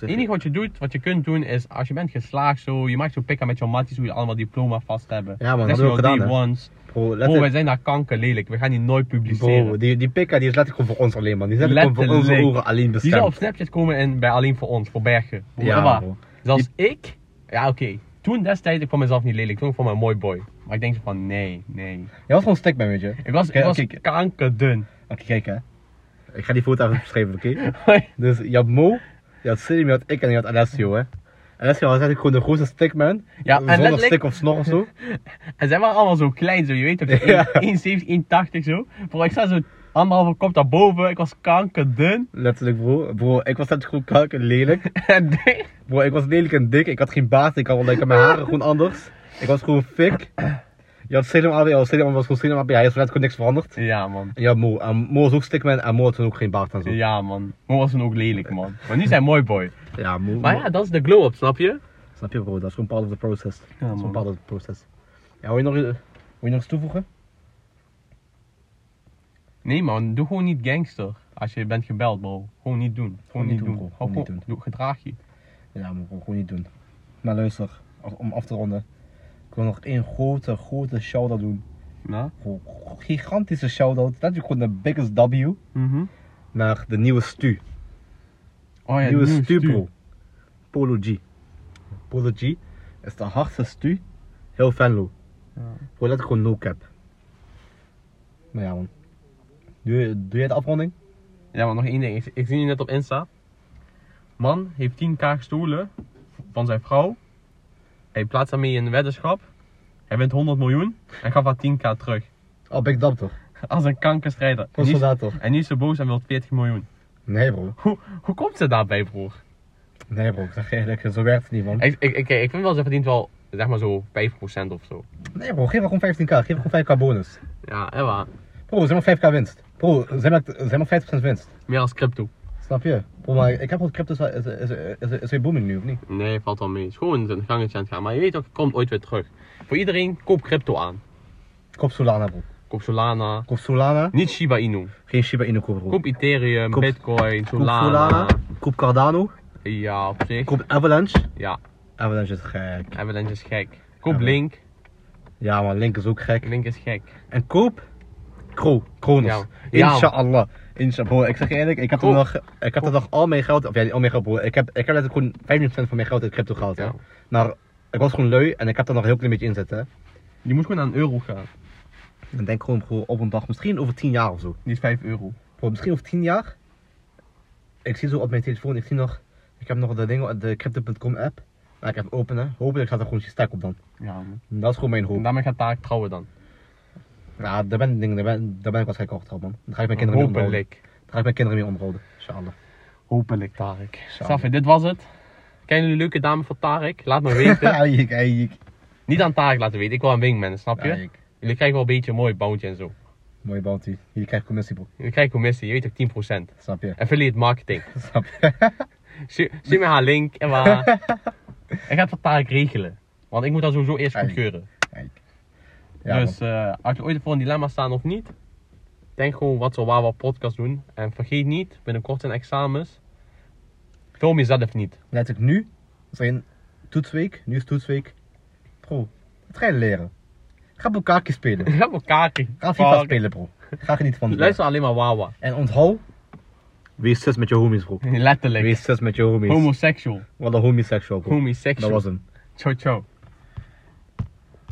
Het enige wat je doet, wat je kunt doen, is als je bent geslaagd zo, je maakt zo pikken met jouw matties hoe je allemaal diploma vast hebben. Ja, man, Dat hebben we ook gedaan. Bro, Bro, wij zijn daar kanker lelijk. We gaan die nooit publiceren. bro die, die pika die is letterlijk gewoon voor ons alleen, man. Die is letterlijk gewoon voor onze ogen alleen Die zou op bestemd. Snapchat komen en bij alleen voor ons, voor Bergen. Bro, Ja, maar bro. Zelfs ik, ja oké, toen destijds, ik vond mezelf niet lelijk, toen vond ik me een mooi boy. Maar ik denk zo van, nee, nee. Jij was gewoon stickman, weet je. Ik was, Oké, ik was kankerdun. Oké, kijk hè. Ik ga die foto even beschrijven, oké? <laughs> Dus je had Mo, je had Selim, je had ik en je had Alessio, hè. Alessio was eigenlijk gewoon de grootste stickman. Ja, en Zonder stick of snor of zo. <laughs> En zij waren allemaal zo klein, zo, je weet toch, <laughs> Ja. 1,70, 1,80 zo. Bro, ik sta zo anderhalve kop daarboven, ik was kankerdun. Letterlijk, bro. Bro, ik was net gewoon kanker lelijk. <laughs> En dik. Bro, ik was lelijk en dik. Ik had geen baard. Ik had, ik had mijn haren gewoon anders. Ik was gewoon fik. Je had Selim AB, ja, Selim was gewoon Selim AB. Hij is net gewoon niks veranderd. Ja man. En had Mo. En Mo was ook stickman en Mo had toen ook geen baard en zo. Ja man. Maar was toen ook lelijk man. Maar nu zijn mooi boy. Ja, Mo. Maar ja, dat is de glow-up, snap je? Snap je, bro? Dat is gewoon part of the process. Ja, dat is gewoon man. part of the process. Ja, wil je nog, wil je nog iets toevoegen? Nee man, doe gewoon niet gangster. Als je bent gebeld bro. Gewoon niet doen. Gewoon niet doen. bro. Hou Gewoon niet doen. doe- Gedraag je. Ja, maar gewoon niet doen. Maar luister, om af te ronden. Wil nog één grote, grote shout-out doen. Nou? Gewoon Gigantische shout-out. Dat is gewoon de biggest W. Mhm. Naar de nieuwe Stu. Oh ja, nieuwe de Stu, bro. Polo G. Polo G is de hardste Stu. Heel Venlo. Ja. Gewoon letterlijk gewoon no cap. Maar ja man. Doe, je- doe de afronding? Ja, maar nog één ding. Ik, ik zie nu net op Insta. Man heeft 10k gestolen van zijn vrouw. Hij plaatst daarmee in een weddenschap. Hij wint 100 miljoen en gaf haar 10k terug. Oh, Big Dab toch? Als een kankerstrijder. En Wat nu, dat toch? en nu is ze boos en wil 40 miljoen. Nee bro. Hoe, hoe komt ze daarbij, broer? Nee bro, ik zeg je eerlijk, zo werkt het niet man. Ik, ik, ik, ik vind wel, ze verdient wel, zeg maar zo 5% of zo. Nee bro, geef haar gewoon 15k. Geef haar gewoon 5k bonus. Ja, Ewa. Bro, ze hebben 5k winst. Bro, ze hebben, ze hebben 50% winst. Meer als crypto. Snap je? Maar ik heb gehoord, crypto is, is, is, is, is weer booming nu, of niet? Nee, valt wel mee. Het is gewoon een gangetje aan het gaan. Maar je weet ook, het komt ooit weer terug. Voor iedereen, koop crypto aan. Koop Solana bro. Koop Solana. Koop Solana. Niet Shiba Inu. Geen Shiba Inu kopen bro. Koop Ethereum, Koop- Bitcoin, Koop Solana. Solana. Koop Cardano. Ja, op zich. Koop Avalanche. Ja, Avalanche is gek. Avalanche is gek. Koop Link. Ja man, Link is ook gek. Link is gek. En koop Kro, Kronos. Ja. Inshallah. Ik zeg je eerlijk, ik heb er nog, ik heb er nog al mijn geld, of ja, niet al mijn geld. Ik heb, ik heb letterlijk gewoon 15% van mijn geld in crypto gehaald. Hè. Ja. Maar ik was gewoon lui en ik heb er nog een heel klein beetje in zitten. hè. Je moet gewoon naar een euro gaan. En denk gewoon op een dag, misschien over 10 jaar of zo. Die is 5 euro. Misschien over 10 jaar. Ik zie zo op mijn telefoon, ik zie nog, ik heb nog de dingen, de crypto.com app. Laat ik even openen. Hopelijk staat er gewoon je stack op dan. Ja, man. Dat is gewoon mijn En hoop. daarmee gaat Taak trouwen dan. Ja, daar ben, ik- daar ben, daar ben ik waarschijnlijk al getrouwd man. Daar ga ik mijn kinderen mee onderhouden. Hopelijk. Daar ga ik mijn kinderen mee onderhouden. Inshallah. Hopelijk, Tarek. Safi, dit was het. Kennen jullie leuke dame van Tarek? Laat me weten. <laughs> Eik, eik. Niet aan Tarek laten weten, ik wil een wingman, snap je? Eik. Jullie krijgen wel een beetje een mooi bounty en zo. Mooi bounty. Jullie krijgen commissie bro. Jullie krijgen commissie, je weet ook 10%. Snap je? Affiliate marketing. <laughs> Snap je? <laughs> Stuur me haar link en waar. ik ga het voor Tarek regelen. Want ik moet dat sowieso eerst goedkeuren. Eik. Ja, dus eh, als je ooit voor een dilemma staan of niet, denk gewoon wat waar we op podcast doen. En vergeet niet, binnenkort zijn examens. Film jezelf niet. man. Letterlijk nu. Zijn toetsweek. Nu is toetsweek. Bro, wat ga je leren? Ga Bukaki spelen. <laughs> Ga elkaar. Ga FIFA spelen bro. Ga genieten van de Luister alleen maar Wawa. En onthoud. Wees zus met je homies bro. <laughs> Letterlijk. Wees zus met je homies. Homosexual. Wat een homosexual bro. Homosexual. Dat was hem. Ciao, ciao.